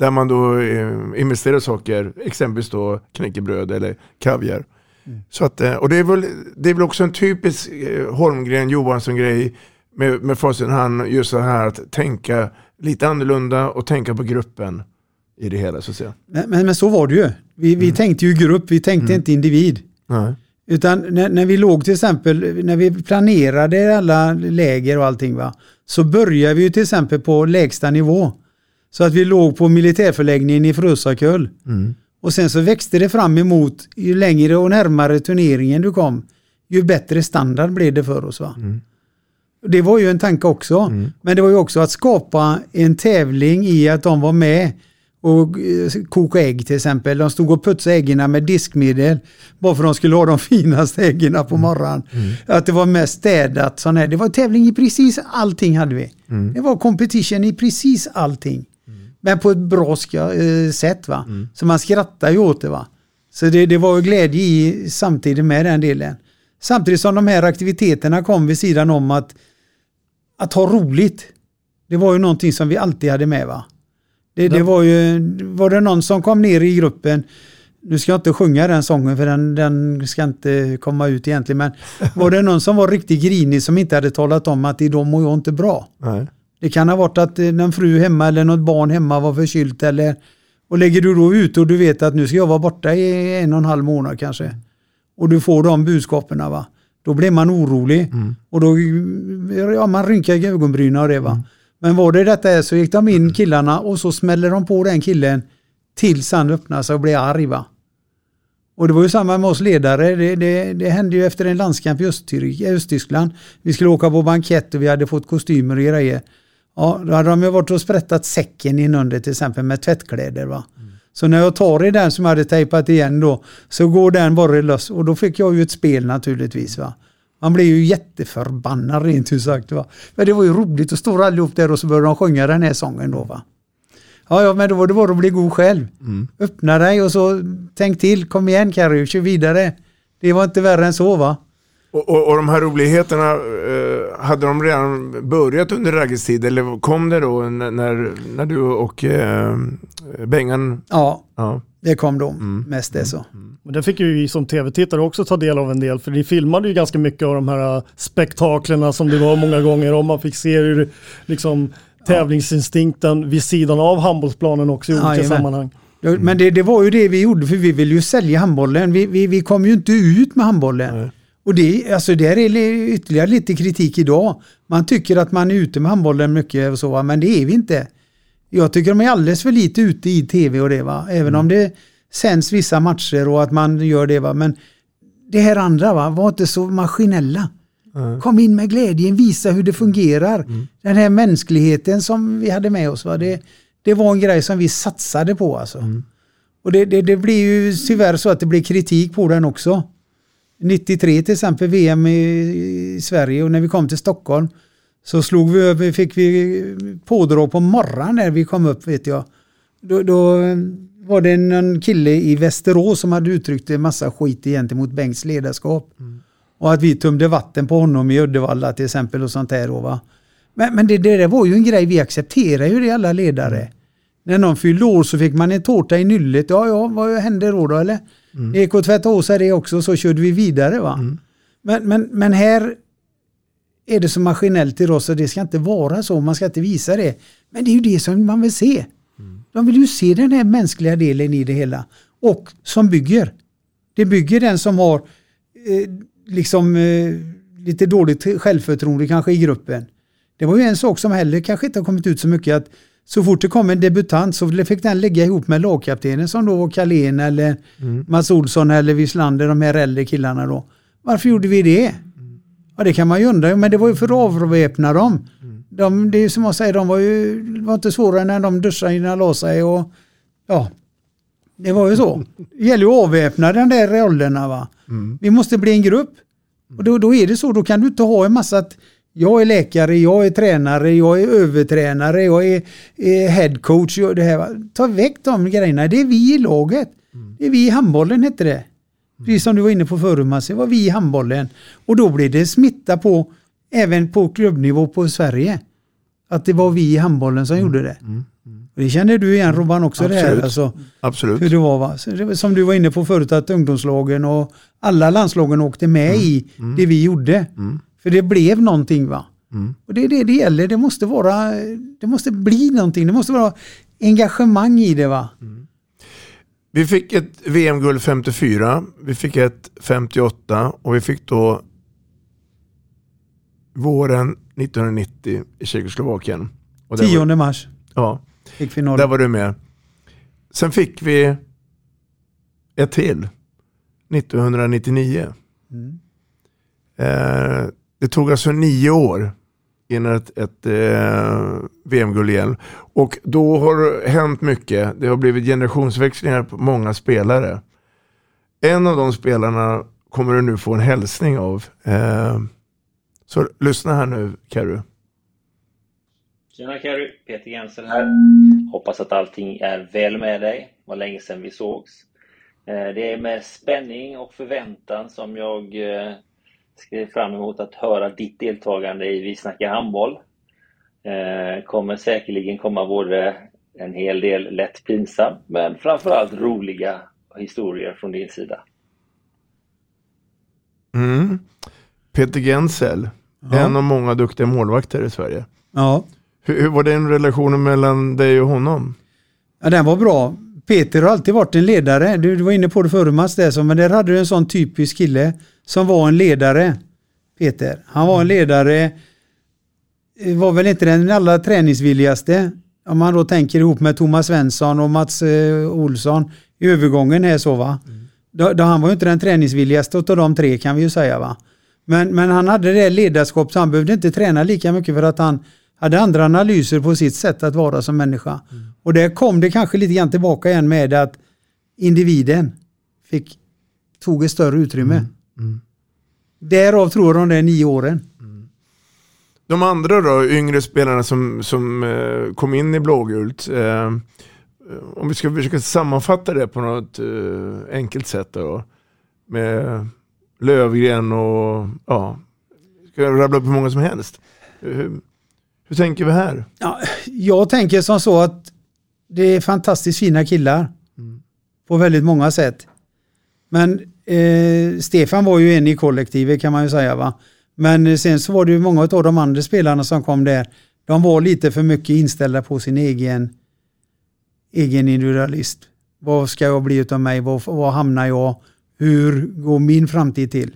Där man då eh, investerar saker, exempelvis då knäckebröd eller kaviar. Mm. Så att, eh, och det är, väl, det är väl också en typisk eh, Holmgren Johansson-grej med, med facit han just så här att tänka lite annorlunda och tänka på gruppen i det hela. Så att säga. Men, men, men så var det ju. Vi, vi mm. tänkte ju grupp, vi tänkte mm. inte individ. Nej. Utan när, när, vi låg till exempel, när vi planerade alla läger och allting va, så började vi ju till exempel på lägsta nivå. Så att vi låg på militärförläggningen i Frösakull. Mm. Och sen så växte det fram emot, ju längre och närmare turneringen du kom, ju bättre standard blev det för oss. Va? Mm. Det var ju en tanke också. Mm. Men det var ju också att skapa en tävling i att de var med och eh, koka ägg till exempel. De stod och putsade äggen med diskmedel bara för att de skulle ha de (laughs) finaste äggen på mm. morgonen. Mm. Att det var mest städat. Sån här. Det var tävling i precis allting hade vi. Mm. Det var competition i precis allting. Men på ett bra ska, eh, sätt va. Mm. Så man skrattar ju åt det va. Så det, det var ju glädje i samtidigt med den delen. Samtidigt som de här aktiviteterna kom vid sidan om att, att ha roligt. Det var ju någonting som vi alltid hade med va. Det, det var ju, var det någon som kom ner i gruppen, nu ska jag inte sjunga den sången för den, den ska inte komma ut egentligen, men (laughs) var det någon som var riktigt grinig som inte hade talat om att idag mår jag inte bra. Nej. Det kan ha varit att någon fru hemma eller något barn hemma var förkylt eller och lägger du då ut och du vet att nu ska jag vara borta i en och en halv månad kanske. Och du får de budskapen va. Då blir man orolig. Mm. Och då, ja man rynkar ögonbrynen och det va. Men var det detta är så gick de in killarna och så smäller de på den killen tills han öppnar sig och blir arg va. Och det var ju samma med oss ledare. Det, det, det hände ju efter en landskamp i Östtysk, Östtyskland. Vi skulle åka på bankett och vi hade fått kostymer och grejer. Ja, då hade de ju varit och sprättat säcken inunder till exempel med tvättkläder va. Så när jag tar i den som jag hade tejpat igen då så går den bara lös och då fick jag ju ett spel naturligtvis va. Man blir ju jätteförbannad rent ut sagt va. Men det var ju roligt att stå allihop där och så började de sjunga den här sången då va. Ja, ja men då var det bara att bli god själv. Öppna dig och så tänk till, kom igen Carrie, kör vidare. Det var inte värre än så va. Och, och, och de här roligheterna, eh, hade de redan börjat under Ragges tid eller kom det då när, när, du och eh, Bengan? Ja, Ja. det kom då. Mest det så. Men det fick ju vi som tv-tittare också ta del av en del, för ni filmade ju ganska mycket av de här äh, spektaklerna som det var många gånger och man fick se hur liksom tävlingsinstinkten vid sidan av handbollsplanen också i olika Jajamän. sammanhang. Men det, det var ju det vi gjorde för vi ville ju sälja handbollen. Vi, vi, vi kom ju inte ut med handbollen. Och det, alltså där är li- ytterligare lite kritik idag. Man tycker att man är ute med handbollen mycket och så, men det är vi inte. Jag tycker de är alldeles för lite ute i tv och det va. Även om det sänds vissa matcher och att man gör det va. Men det här andra va, var inte så maskinella. Kom in med glädjen, visa hur det fungerar. Den här mänskligheten som vi hade med oss va. Det, det var en grej som vi satsade på alltså. Och det, det, det blir ju tyvärr så att det blir kritik på den också. 93 till exempel VM i, i Sverige och när vi kom till Stockholm så slog vi över, fick vi pådrag på morgonen när vi kom upp vet jag. Då, då var det en kille i Västerås som hade uttryckt en massa skit gentemot Bengts ledarskap. Och att vi tömde vatten på honom i Uddevalla till exempel och sånt där. Va? Men, men det, det där var ju en grej, vi accepterar ju det alla ledare. När någon fyllde år så fick man en tårta i nyllet. Ja, ja, vad hände då då eller? Det gick att tvätta av sig det också så körde vi vidare va. Men, men, men här är det så maskinellt idag så det ska inte vara så. Man ska inte visa det. Men det är ju det som man vill se. De vill ju se den här mänskliga delen i det hela. Och som bygger. Det bygger den som har eh, liksom eh, lite dåligt självförtroende kanske i gruppen. Det var ju en sak som heller kanske inte har kommit ut så mycket att så fort det kom en debutant så fick den lägga ihop med lagkaptenen som då var Carlén eller Mats Olsson eller Wislander, de här äldre killarna då. Varför gjorde vi det? Ja det kan man ju undra, men det var ju för att avväpna dem. De, det är som jag säger, de var ju var inte svårare när de duschade innan de la sig och ja, det var ju så. Det gäller ju att avväpna den där rollerna va. Vi måste bli en grupp. Och då, då är det så, då kan du inte ha en massa att jag är läkare, jag är tränare, jag är övertränare, jag är, är headcoach. Det här. Ta väck de grejerna, det är vi i laget. Det är vi i handbollen hette det. Precis som du var inne på förut Mats, det var vi i handbollen. Och då blir det smitta på, även på klubbnivå på Sverige. Att det var vi i handbollen som gjorde det. Och det känner du igen Robban också det här. Absolut. Alltså, Absolut. hur det var va? Det Som du var inne på förut att ungdomslagen och alla landslagen åkte med i det vi gjorde. För det blev någonting va. Och det är det det gäller. Det måste vara, det måste bli någonting. Det måste vara engagemang i det va. Vi fick ett VM-guld 54, vi fick ett 58 och vi fick då våren 1990 i Tjeckoslovakien. Och där 10 var, mars ja, fick finalen. där var du med. Sen fick vi ett till 1999. Eh, det tog alltså nio år innan ett, ett eh, VM-guld igen. Och då har det hänt mycket. Det har blivit generationsväxlingar på många spelare. En av de spelarna kommer du nu få en hälsning av. Eh, så lyssna här nu, Carro. Tjena Carrie, Peter Jensen här. Hoppas att allting är väl med dig. var länge sedan vi sågs. Eh, Det är med spänning och förväntan som jag eh, Ser fram emot att höra ditt deltagande i Vi snackar handboll. Eh, kommer säkerligen komma både en hel del lätt pinsam, men framförallt roliga historier från din sida. Mm. Peter Gensel, Ja. en av många duktiga målvakter i Sverige. Ja. Hur, hur var den relationen mellan dig och honom? Ja, den var bra. Peter har alltid varit en ledare. Du, du var inne på det förut Mats, så, men där hade du en sån typisk kille som var en ledare. Peter. Han var en ledare, eh, var väl inte den allra träningsvilligaste. Om man då tänker ihop med Thomas Svensson och Mats eh, Olsson i övergången här så va. Då, då han var ju inte den träningsvilligaste av de tre kan vi ju säga va. Men, men han hade det ledarskap så han behövde inte träna lika mycket för att han hade andra analyser på sitt sätt att vara som människa. Och där kom det kanske lite grann tillbaka igen med att individen fick, tog ett större utrymme. Därav tror de där nio åren. De andra då, yngre spelarna som, som eh, kom in i blågult. Eh, om vi ska försöka sammanfatta det på något eh, enkelt sätt då. Med Lövgren och ja, ska jag rabbla upp hur många som helst. Hur, hur tänker vi här? Ja, jag tänker som så att det är fantastiskt fina killar. På väldigt många sätt. Men eh, Stefan var ju en i kollektivet kan man ju säga va. Men sen så var det ju många av de andra spelarna som kom där. De var lite för mycket inställda på sin egen, egen individualist. Vad ska jag bli utav mig? Var, var hamnar jag? Hur går min framtid till?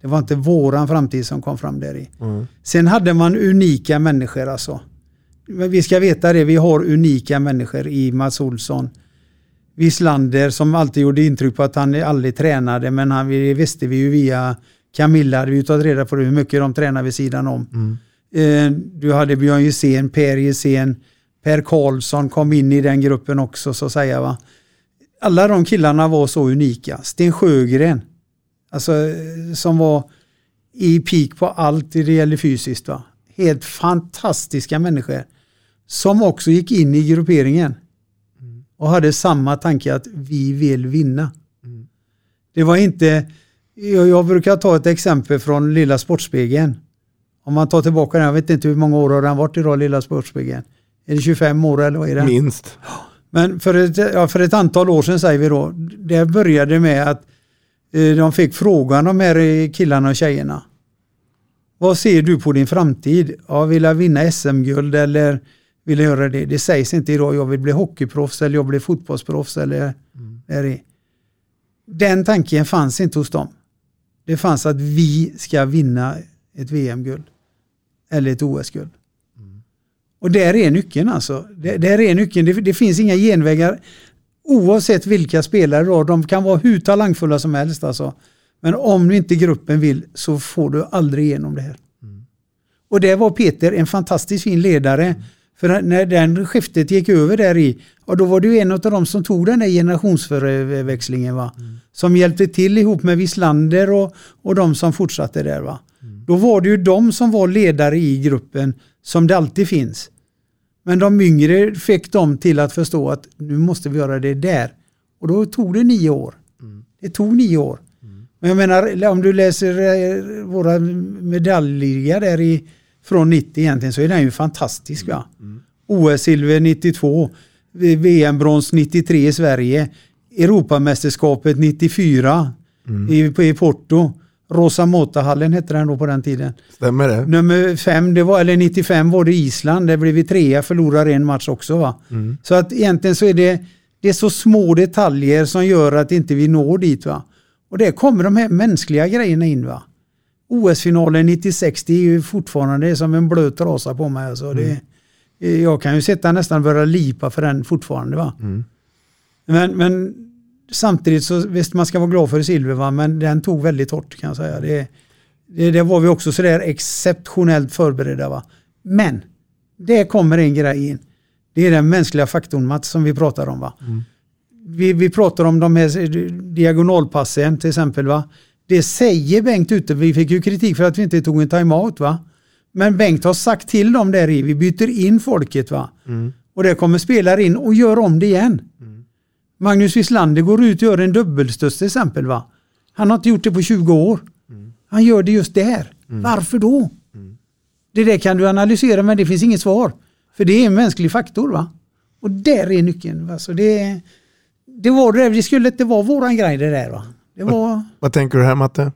Det var inte våran framtid som kom fram där i. Sen hade man unika människor alltså. Vi ska veta det, vi har unika människor i Mats Olsson. Wislander som alltid gjorde intryck på att han aldrig tränade men han, det visste vi ju via Camilla, hade vi tagit reda på det, hur mycket de tränar vid sidan om. Eh, du hade Björn Gissén, Per Gissén, Per Karlsson kom in i den gruppen också så att säga. Va? Alla de killarna var så unika. Sten Sjögren, alltså, som var i peak på allt det gäller fysiskt. Va? Helt fantastiska människor. Som också gick in i grupperingen. Och hade samma tanke att vi vill vinna. Det var inte, jag, jag brukar ta ett exempel från Lilla Sportspegeln. Om man tar tillbaka den, jag vet inte hur många år har den varit idag, Lilla Sportspegeln. Är det 25 år eller vad är det? Minst. Men för ett, ja, för ett antal år sedan säger vi då, det började med att de fick frågan de här eh, killarna och tjejerna. Vad ser du på din framtid? Ja, vill jag vinna SM-guld eller vill jag göra det? Det sägs inte idag, jag vill bli hockeyproffs eller jag vill bli fotbollsproffs eller är det. Den tanken fanns inte hos dem. Det fanns att vi ska vinna ett VM-guld. Eller ett OS-guld. Och där är nyckeln alltså. Där, där är nyckeln. Det, det finns inga genvägar. Oavsett vilka spelare då, de kan vara hur talangfulla som helst alltså. Men om inte gruppen vill så får du aldrig igenom det här. Och där var Peter en fantastiskt fin ledare. För när den skiftet gick över där i, och då var ju en av dem som tog den där generationsförväxlingen va. Som hjälpte till ihop med Wislander och, och de som fortsatte där va. Då var det ju de som var ledare i gruppen som det alltid finns. Men de yngre fick dem till att förstå att nu måste vi göra det där. Och då tog det nio år. Det tog nio år. Men jag menar, om du läser eh, våra medaljliga där i, från 90 egentligen så är den ju fantastisk. Va? OS-silver 92, VM-brons 93 i Sverige, Europamästerskapet 94 i, i Porto. Rosa Mota-hallen hette den då på den tiden. Stämmer det? Nummer fem, det var, eller 95 var det Island, där blev vi trea, förlorade en match också. Va? Mm. Så att egentligen så är det, det är så små detaljer som gör att inte vi når dit. Va? Och där kommer de här mänskliga grejerna in. va. OS-finalen 96, det är ju fortfarande som en blöt trasa på mig. Alltså. Det, jag kan ju sitta nästan börja lipa för den fortfarande. va. Men, men samtidigt så visst man ska vara glad för silver va? men den tog väldigt hårt kan jag säga. Det, det, det var vi också sådär exceptionellt förberedda. Va? Men det kommer en grej in. Det är den mänskliga faktorn Mats som vi pratar om. va. Vi, vi pratar om de här diagonalpassen till exempel. va. Det säger Bengt ute, vi fick ju kritik för att vi inte tog en timeout va. Men Bengt har sagt till dem där i, vi byter in folket va. Och det kommer spelare in och gör om det igen. Magnus Wislander går ut och gör en dubbelstuds till exempel. Va? Han har inte gjort det på 20 år. Han gör det just där. Varför då? Det där kan du analysera men det finns inget svar. För det är en mänsklig faktor. va? Och där är nyckeln. Va? Så det, det var det, det skulle inte vara våran grej det där. Va? Det var... Vad tänker du här Matte?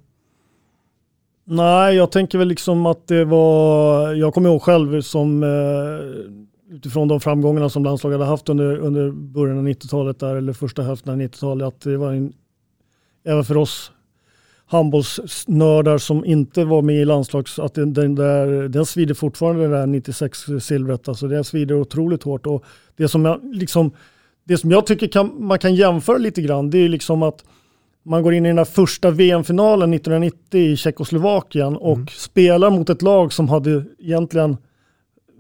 Nej, jag tänker väl liksom att det var, jag kommer ihåg själv som eh, utifrån de framgångarna som landslaget hade haft under, under början av 90-talet där, eller första hälften av 90-talet, att det var en, även för oss handbollsnördar som inte var med i landslags, att den, den, där, den svider fortfarande det där 96-silvret. Alltså det svider otroligt hårt. Och det som jag, liksom, det som jag tycker kan, man kan jämföra lite grann, det är liksom att man går in i den här första VM-finalen 1990 i Tjeckoslovakien och spelar mot ett lag som hade egentligen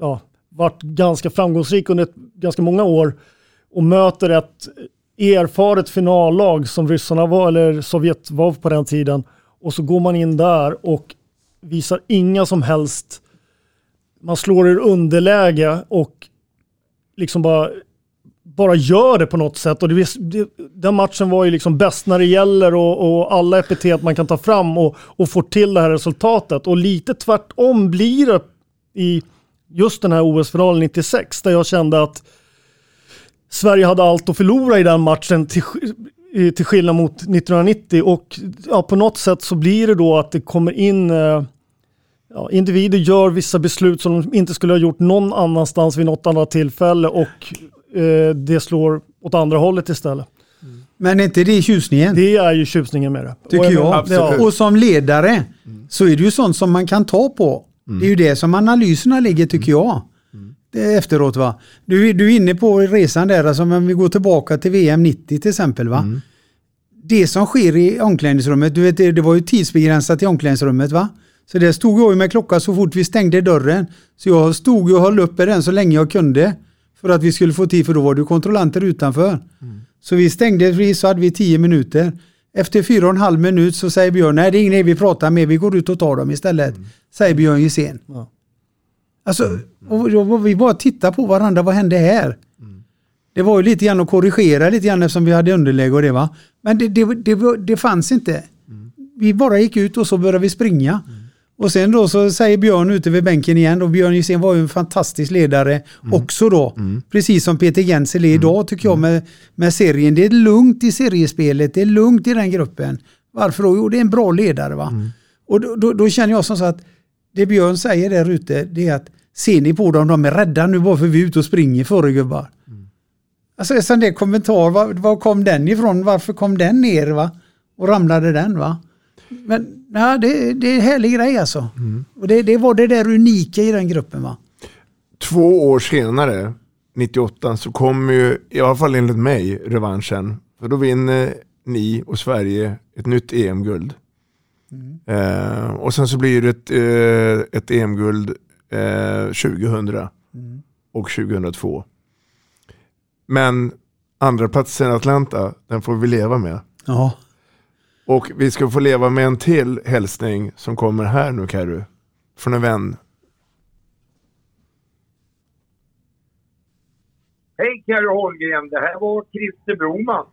ja, varit ganska framgångsrik under ett, ganska många år och möter ett erfaret finallag som ryssarna var, eller Sovjet var på den tiden. Och så går man in där och visar inga som helst, man slår ur underläge och liksom bara bara gör det på något sätt. Och det, det, den matchen var ju liksom bäst när det gäller och, och alla epitet man kan ta fram och, och få till det här resultatet. Och lite tvärtom blir det i just den här OS-finalen 96 där jag kände att Sverige hade allt att förlora i den matchen till, till skillnad mot 1990. Och ja, på något sätt så blir det då att det kommer in eh, ja, individer gör vissa beslut som de inte skulle ha gjort någon annanstans vid något annat tillfälle och eh, det slår åt andra hållet istället. Men är inte det tjusningen? Det är ju tjusningen med det. Tycker Och jag. Ja. Och som ledare så är det ju sånt som man kan ta på. Det är ju det som analyserna ligger tycker jag. Det är efteråt va. Du, du är inne på resan där, alltså om vi går tillbaka till VM 90 till exempel va. Det som sker i omklädningsrummet, du vet det det var ju tidsbegränsat i omklädningsrummet va. Så där stod jag med klocka så fort vi stängde dörren. Så jag stod och höll uppe den så länge jag kunde. För att vi skulle få tid, för då var det kontrollanter utanför. Så vi stängde, så hade vi tio minuter. Efter fyra och en halv minut så säger Björn, nej det är ingen idé vi pratar med, vi går ut och tar dem istället. Säger Björn Gissén. Ja. Alltså, och då- vi bara tittar på varandra, vad hände här? Det var ju lite grann att korrigera lite grann eftersom vi hade underläge och det va. Men det, det, det, det fanns inte. Vi bara gick ut och så började vi springa. Och sen då så säger Björn ute vid bänken igen och Björn Gissén var ju en fantastisk ledare också då. Precis som Peter Gensel är idag tycker jag med, med serien. Det är lugnt i seriespelet, det är lugnt i den gruppen. Varför då? Jo, det är en bra ledare va. Och då, då, då känner jag som så att det Björn säger där ute det är att ser ni på dem, de är rädda nu bara för vi är ute och springer före gubbar. Alltså en sån där kommentar, var, var kom den ifrån? Varför kom den ner va? Och ramlade den va? Men ja, det, det är en härlig grej alltså. Och det, det var det där unika i den gruppen va? Två år senare, 98, så kommer ju, i alla fall enligt mig, revanschen. För då vinner ni och Sverige ett nytt EM-guld. Eh, och sen så blir det ett, eh, ett EM-guld eh, 2000 och 2002. Men andra platsen Atlanta, den får vi leva med. Ja. Och vi ska få leva med en till hälsning som kommer här nu Carro. Från en vän. Hej Carro Holmgren, det här var Christer Broman.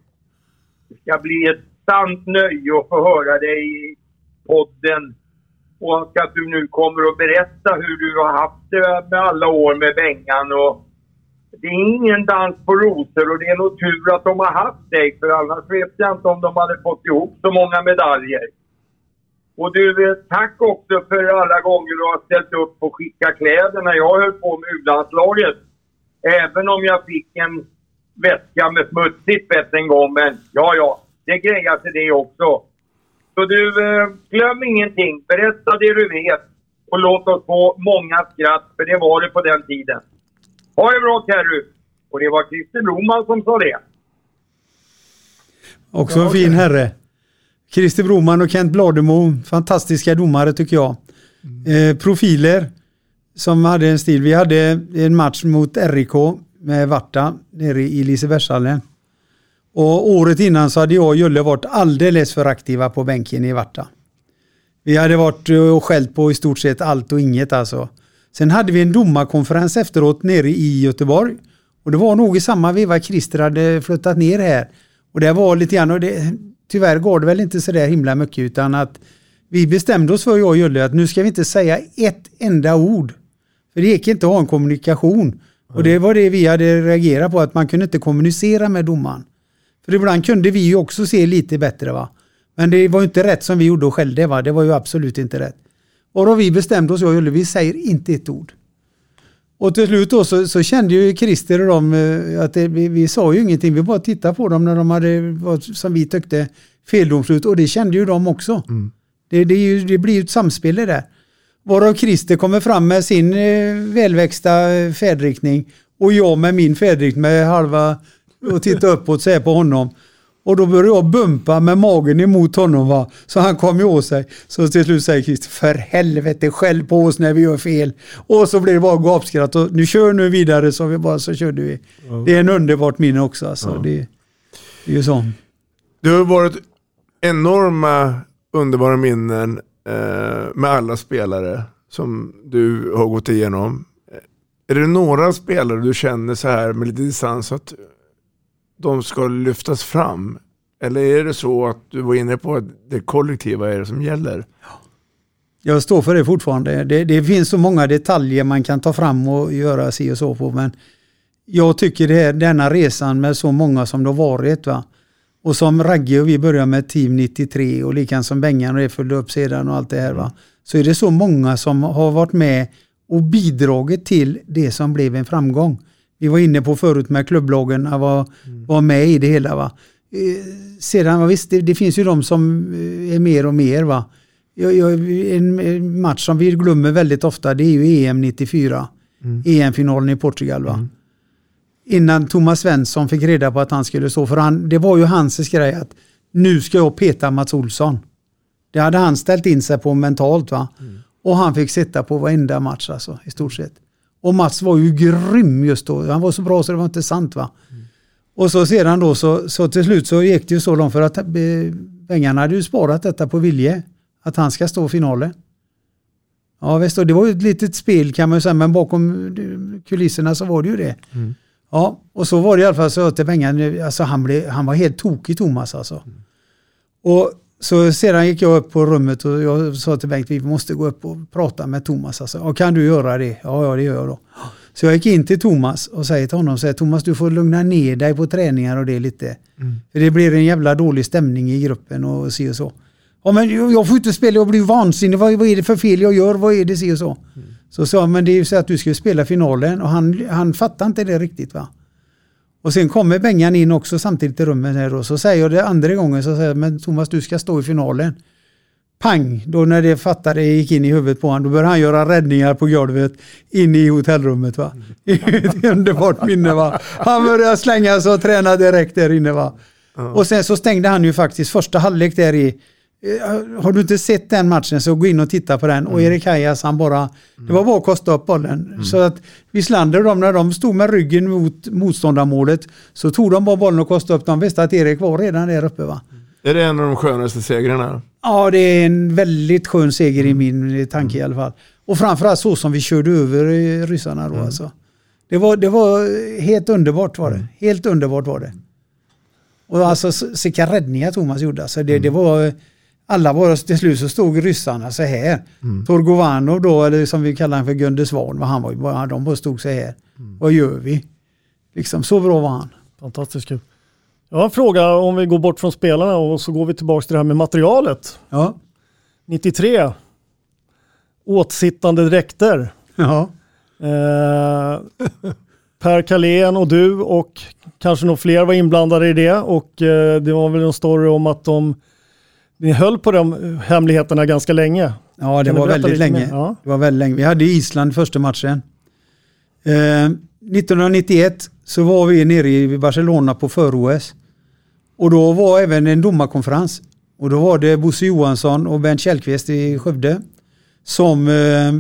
Det ska bli ett sant nöje att få höra dig i podden och att du nu kommer att berätta hur du har haft det med alla år med Bengan. Och det är ingen dans på rosor och det är nog tur att de har haft dig för annars vet jag inte om de hade fått ihop så många medaljer. Och du, eh, tack också för alla gånger du har ställt upp och skickat kläder när jag höll på med U-landslaget. Även om jag fick en väska med smutsigt fett en gång, men ja, ja, det grejar sig det också. Så du, eh, glöm ingenting. Berätta det du vet och låt oss få många skratt, för det var det på den tiden. Ha det bra, Kerry! Och det var Christer Broman som sa det. Också en fin herre. Christer Broman och Kent Blademo, fantastiska domare tycker jag. Eh, profiler som hade en stil. Vi hade en match mot RIK med Varta nere i Lisebergshallen. Och året innan så hade jag och Julle varit alldeles för aktiva på bänken i Varta. Vi hade varit och skällt på i stort sett allt och inget alltså. Sen hade vi en domarkonferens efteråt nere i Göteborg. Och det var nog i samma veva Christer hade flyttat ner här. Och det var lite grann, och det, tyvärr går det väl inte så där himla mycket utan att Vi bestämde oss för, jag och Julle, att nu ska vi inte säga ett enda ord. För det gick inte att ha en kommunikation. Och det var det vi hade reagerat på, att man kunde inte kommunicera med domaren. För ibland kunde vi ju också se lite bättre va. Men det var ju inte rätt som vi gjorde och skällde va. Det var ju absolut inte rätt. Och då vi bestämde oss, jag och Julle, vi säger inte ett ord. Och till slut då så, så kände ju Christer och de eh, att det, vi, vi sa ju ingenting. Vi bara tittade på dem när de hade, vad som vi tyckte, feldomslut. Och det kände ju de också. Det, det, ju, det blir ju ett samspel det. Varav Christer kommer fram med sin eh, välväxta eh, färdriktning och jag med min färdriktning med halva och titta uppåt så här på honom. Och då började jag bumpa med magen emot honom va. Så han kom ju åt sig. Så till slut säger Christer, för helvete skäll på oss när vi gör fel. Och så blev det bara gapskratt och nu kör nu vidare så vi bara så körde vi. Det är en underbart minne också alltså. Det, det är ju så. Det har varit enorma underbara minnen eh, med alla spelare som du har gått igenom. Är det några spelare du känner så här med lite distans att de ska lyftas fram? Eller är det så att du var inne på att det kollektiva är det som gäller? Jag står för det fortfarande. Det, det finns så många detaljer man kan ta fram och göra si och så på. Men jag tycker det är denna resan med så många som det har varit. Va? Och som Ragge och vi började med Team 93 och likadant som Bengan och det följde upp sedan och allt det här. Va? Så är det så många som har varit med och bidragit till det som blev en framgång. Vi var inne på förut med klubblagen, att var, var med i det hela. Va? Eh, Sedan, visst, det, det finns ju de som eh, är mer och mer. Va? Jag, jag, en match som vi glömmer väldigt ofta, det är ju EM 94. EM-finalen i Portugal. Va? Innan Thomas Svensson fick reda på att han skulle stå, för han, det var ju hans grej att nu ska jag peta Mats Olsson. Det hade han ställt in sig på mentalt. va. Och han fick sitta på varenda match alltså, i stort sett. Och Mats var ju grym just då. Han var så bra så det var inte sant va. Och så sedan då så, så till slut så gick det ju så långt för att eh, Bengan hade ju sparat detta på vilje. Att han ska stå i finalen. Ja visst, och det var ju ett litet spel kan man ju säga, men bakom eh, kulisserna så var det ju det. Ja, och så var det i alla fall så till Bengan, alltså han, blev, han var helt tokig Thomas alltså. Och så sedan gick jag upp på rummet och jag sa till Bengt, vi måste gå upp och prata med Thomas. Alltså. Ja, kan du göra det? Ja, ja, det gör jag då. Så jag gick in till Thomas och säger till honom, säger, Thomas du får lugna ner dig på träningar och det lite. För det blir en jävla dålig stämning i gruppen och si och så. Ja, men jag får inte spela, jag blir vansinnig. Vad, vad är det för fel jag gör? Vad är det si och så? Så sa jag, men det är ju så att du ska spela finalen och han, han fattar inte det riktigt va. Och sen kommer Bengan in också samtidigt i rummet här och så säger jag det andra gången så säger jag, men Thomas du ska stå i finalen. Pang, då när det fattade gick in i huvudet på honom, då började han göra räddningar på golvet inne i hotellrummet va. (laughs) Ett underbart minne va. Han började slänga sig och träna direkt där inne va. Och sen så stängde han ju faktiskt första halvlek där i har du inte sett den matchen så gå in och titta på den. Och Erik Hajas han bara, det var bara att kosta upp bollen. Så att Wislander de, när de stod med ryggen mot motståndarmålet så tog de bara bollen och kostade upp. De visste att Erik var redan där uppe va. Är det en av de skönaste segrarna? Ja, det är en väldigt skön seger i min tanke i alla fall. Och framförallt så som vi körde över eh, ryssarna då alltså. Det var, det var helt underbart var det. Helt underbart var det. Och alltså vilka räddningar Thomas gjorde. Alltså det, det var, alla var till slut så stod ryssarna så här. Torgovanov då, eller som vi kallar honom för Gunde Svan, han var de bara stod så här. Vad gör vi? Liksom så bra var han. Fantastiskt kul. Jag har en fråga om vi går bort från spelarna och så går vi tillbaka till det här med materialet. Ja. 93. Åtsittande dräkter. Ja. Eh, per Kalén och du och kanske nog fler var inblandade i det och eh, det var väl en story om att de ni höll på de hemligheterna ganska länge. Ja, det var väldigt länge. Ja. Det var väldigt länge. Vi hade Island första matchen. Eh, 1991 så var vi nere i Barcelona på för-OS. Och då var även en domarkonferens. Och då var det Bosse Johansson och Bernt Källqvist i Skövde som eh,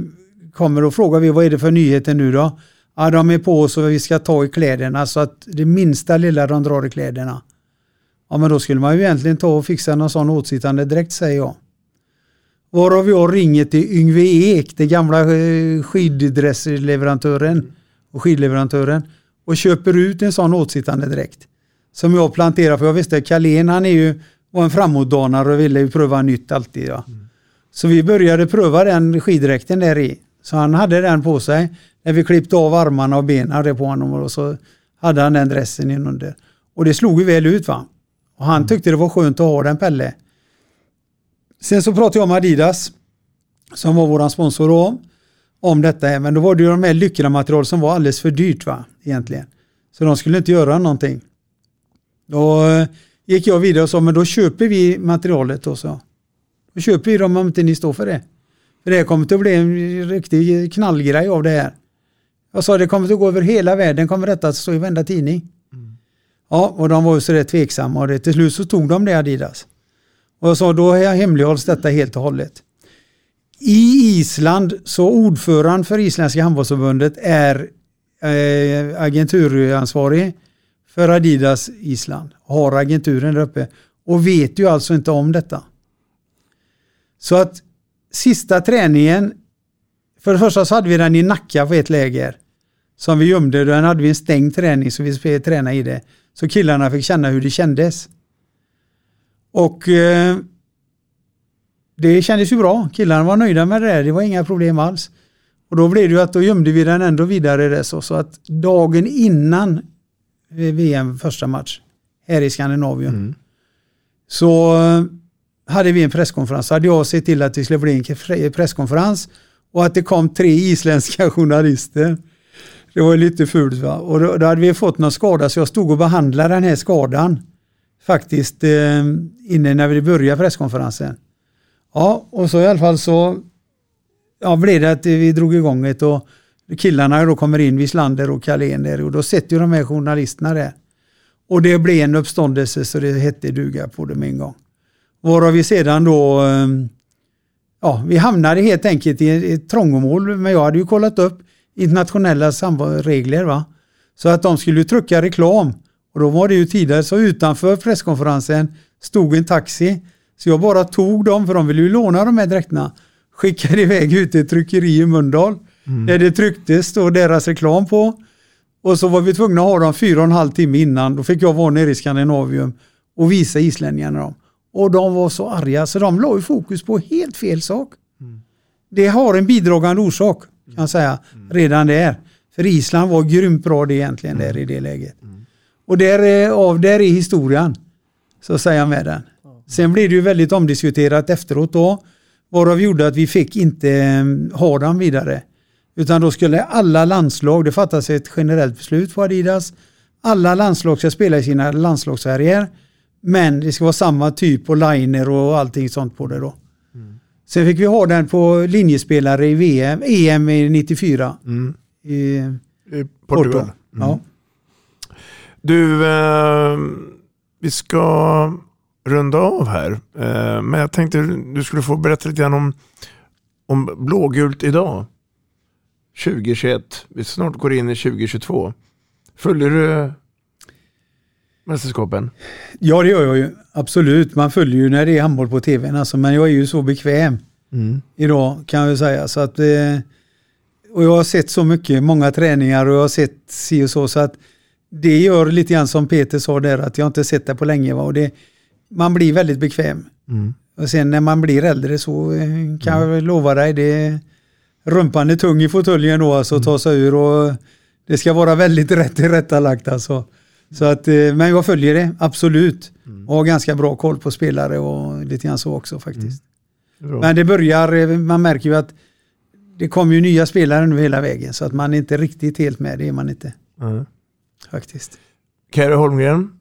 kommer och frågar vi vad är det för nyheter nu då? Ja, de är på oss och vi ska ta i kläderna så att det minsta lilla de drar i kläderna. Ja, men då skulle man ju egentligen ta och fixa någon sån åtsittande direkt säger jag. Varav jag ringer till Yngve Ek, den gamla eh, skiddressleverantören och skidleverantören och köper ut en sån åtsittande dräkt. Som jag planterar, för jag visste Carlén han är ju, var en framåtdanare och ville ju pröva nytt alltid. Ja. Så vi började pröva den skiddräkten där i. Så han hade den på sig. När vi klippte av armarna och benen på honom och så hade han den dressen inunder. Och det slog ju väl ut va. Och han tyckte det var skönt att ha den Pelle. Sen så pratade jag med Adidas som var våran sponsor då om detta. Men då var det ju de här lyckramaterial som var alldeles för dyrt va egentligen. Så de skulle inte göra någonting. Då eh, gick jag vidare och sa men då köper vi materialet och så. Då köper vi dem om inte ni står för det. För det kommer att bli en riktig knallgrej av det här. Jag sa det kommer att gå över hela världen, kommer detta att stå i varenda tidning. Ja, och de var ju sådär tveksamma och det, till slut så tog de det Adidas. Och jag sa då hemlighålls detta helt och hållet. I Island så ordförande för Isländska handbollsförbundet är eh, agenturansvarig för Adidas Island. Har agenturen där uppe och vet ju alltså inte om detta. Så att sista träningen, för det första så hade vi den i Nacka på ett läger som vi gömde. Den hade vi en stängd träning så vi skulle träna i det. Så killarna fick känna hur det kändes. Och eh, det kändes ju bra. Killarna var nöjda med det där. Det var inga problem alls. Och då blev det ju att då gömde vi den ändå vidare det så, så att dagen innan VM första match här i Skandinavien mm. så eh, hade vi en presskonferens. Så hade jag sett till att det skulle bli en presskonferens och att det kom tre isländska (laughs) journalister. Det var lite fult va. Och då, då hade vi fått någon skada så jag stod och behandlade den här skadan faktiskt eh, innan när vi började presskonferensen. Ja, och så i alla fall så ja, blev det att vi drog igång det och killarna då kommer in, Wislander och Carlén där och då sätter ju de här journalisterna där. Och det blev en uppståndelse så det hette duga på det med en gång. Varav vi sedan då, eh, ja, vi hamnade helt enkelt i ett trångmål, men jag hade ju kollat upp internationella regler va. Så att de skulle trycka reklam. Och då var det ju tidigare så utanför presskonferensen stod en taxi. Så jag bara tog dem, för de ville ju låna de här dräkterna. Skickade iväg ut till ett tryckeri i Mölndal. Mm. Där det trycktes då deras reklam på. Och så var vi tvungna att ha dem fyra och en halv timme innan. Då fick jag vara nere i Skandinavium och visa islänningarna dem. Och de var så arga så de la ju fokus på helt fel sak. Mm. Det har en bidragande orsak kan jag säga mm. redan där. För Island var grymt bra det egentligen där i det läget. Och där är, av där är historien. Så säger jag med den. Sen blev det ju väldigt omdiskuterat efteråt då. Varav gjorde att vi fick inte mm, ha dem vidare. Utan då skulle alla landslag, det fattas ett generellt beslut på Adidas. Alla landslag ska spela i sina landslagsfärger. Men det ska vara samma typ och liner och allting sånt på det då. Sen fick vi ha den på linjespelare i VM, EM i 94. Mm. I, I Portugal. Mm. Ja. Du, eh, vi ska runda av här. Eh, men jag tänkte du skulle få berätta lite grann om, om blågult idag. 2021. Vi snart går in i 2022. Följer du mästerskapen? Ja, det gör jag ju. Absolut. Man följer ju när det är handboll på tvn. Alltså, men jag är ju så bekväm mm. idag kan jag säga. Så att, eh, och jag har sett så mycket, många träningar och jag har sett si och så. så att det gör lite grann som Peter sa där, att jag inte sett det på länge. Va? Och det, man blir väldigt bekväm. Mm. Och sen när man blir äldre så eh, kan mm. jag lova dig, det rumpan är tung i fåtöljen då alltså att ta sig ur och det ska vara väldigt rätt tillrättalagt alltså. Så att, eh, men jag följer det, absolut. Mm. Och har ganska bra koll på spelare och lite grann så också faktiskt. Mm. Men det börjar, eh, man märker ju att det kommer ju nya spelare nu hela vägen så att man är inte riktigt helt med, det är man inte. Mm. Faktiskt. Kare Holmgren,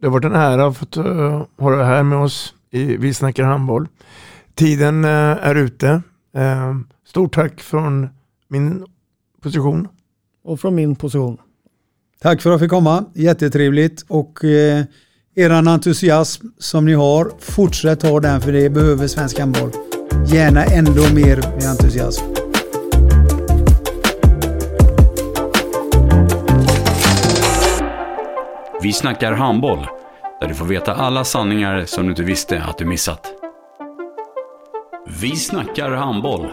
det har varit en ära att få uh, ha dig här med oss i Vi snackar handboll. Tiden är ute. Stort tack från min position. Och från min position. Tack för att jag fick komma. Jättetrevligt. Och eh, eran entusiasm som ni har, fortsätt ha den för det behöver svensk handboll. Gärna ändå mer med entusiasm. Vi snackar handboll, där du får veta alla sanningar som du inte visste att du missat. Vi snackar handboll.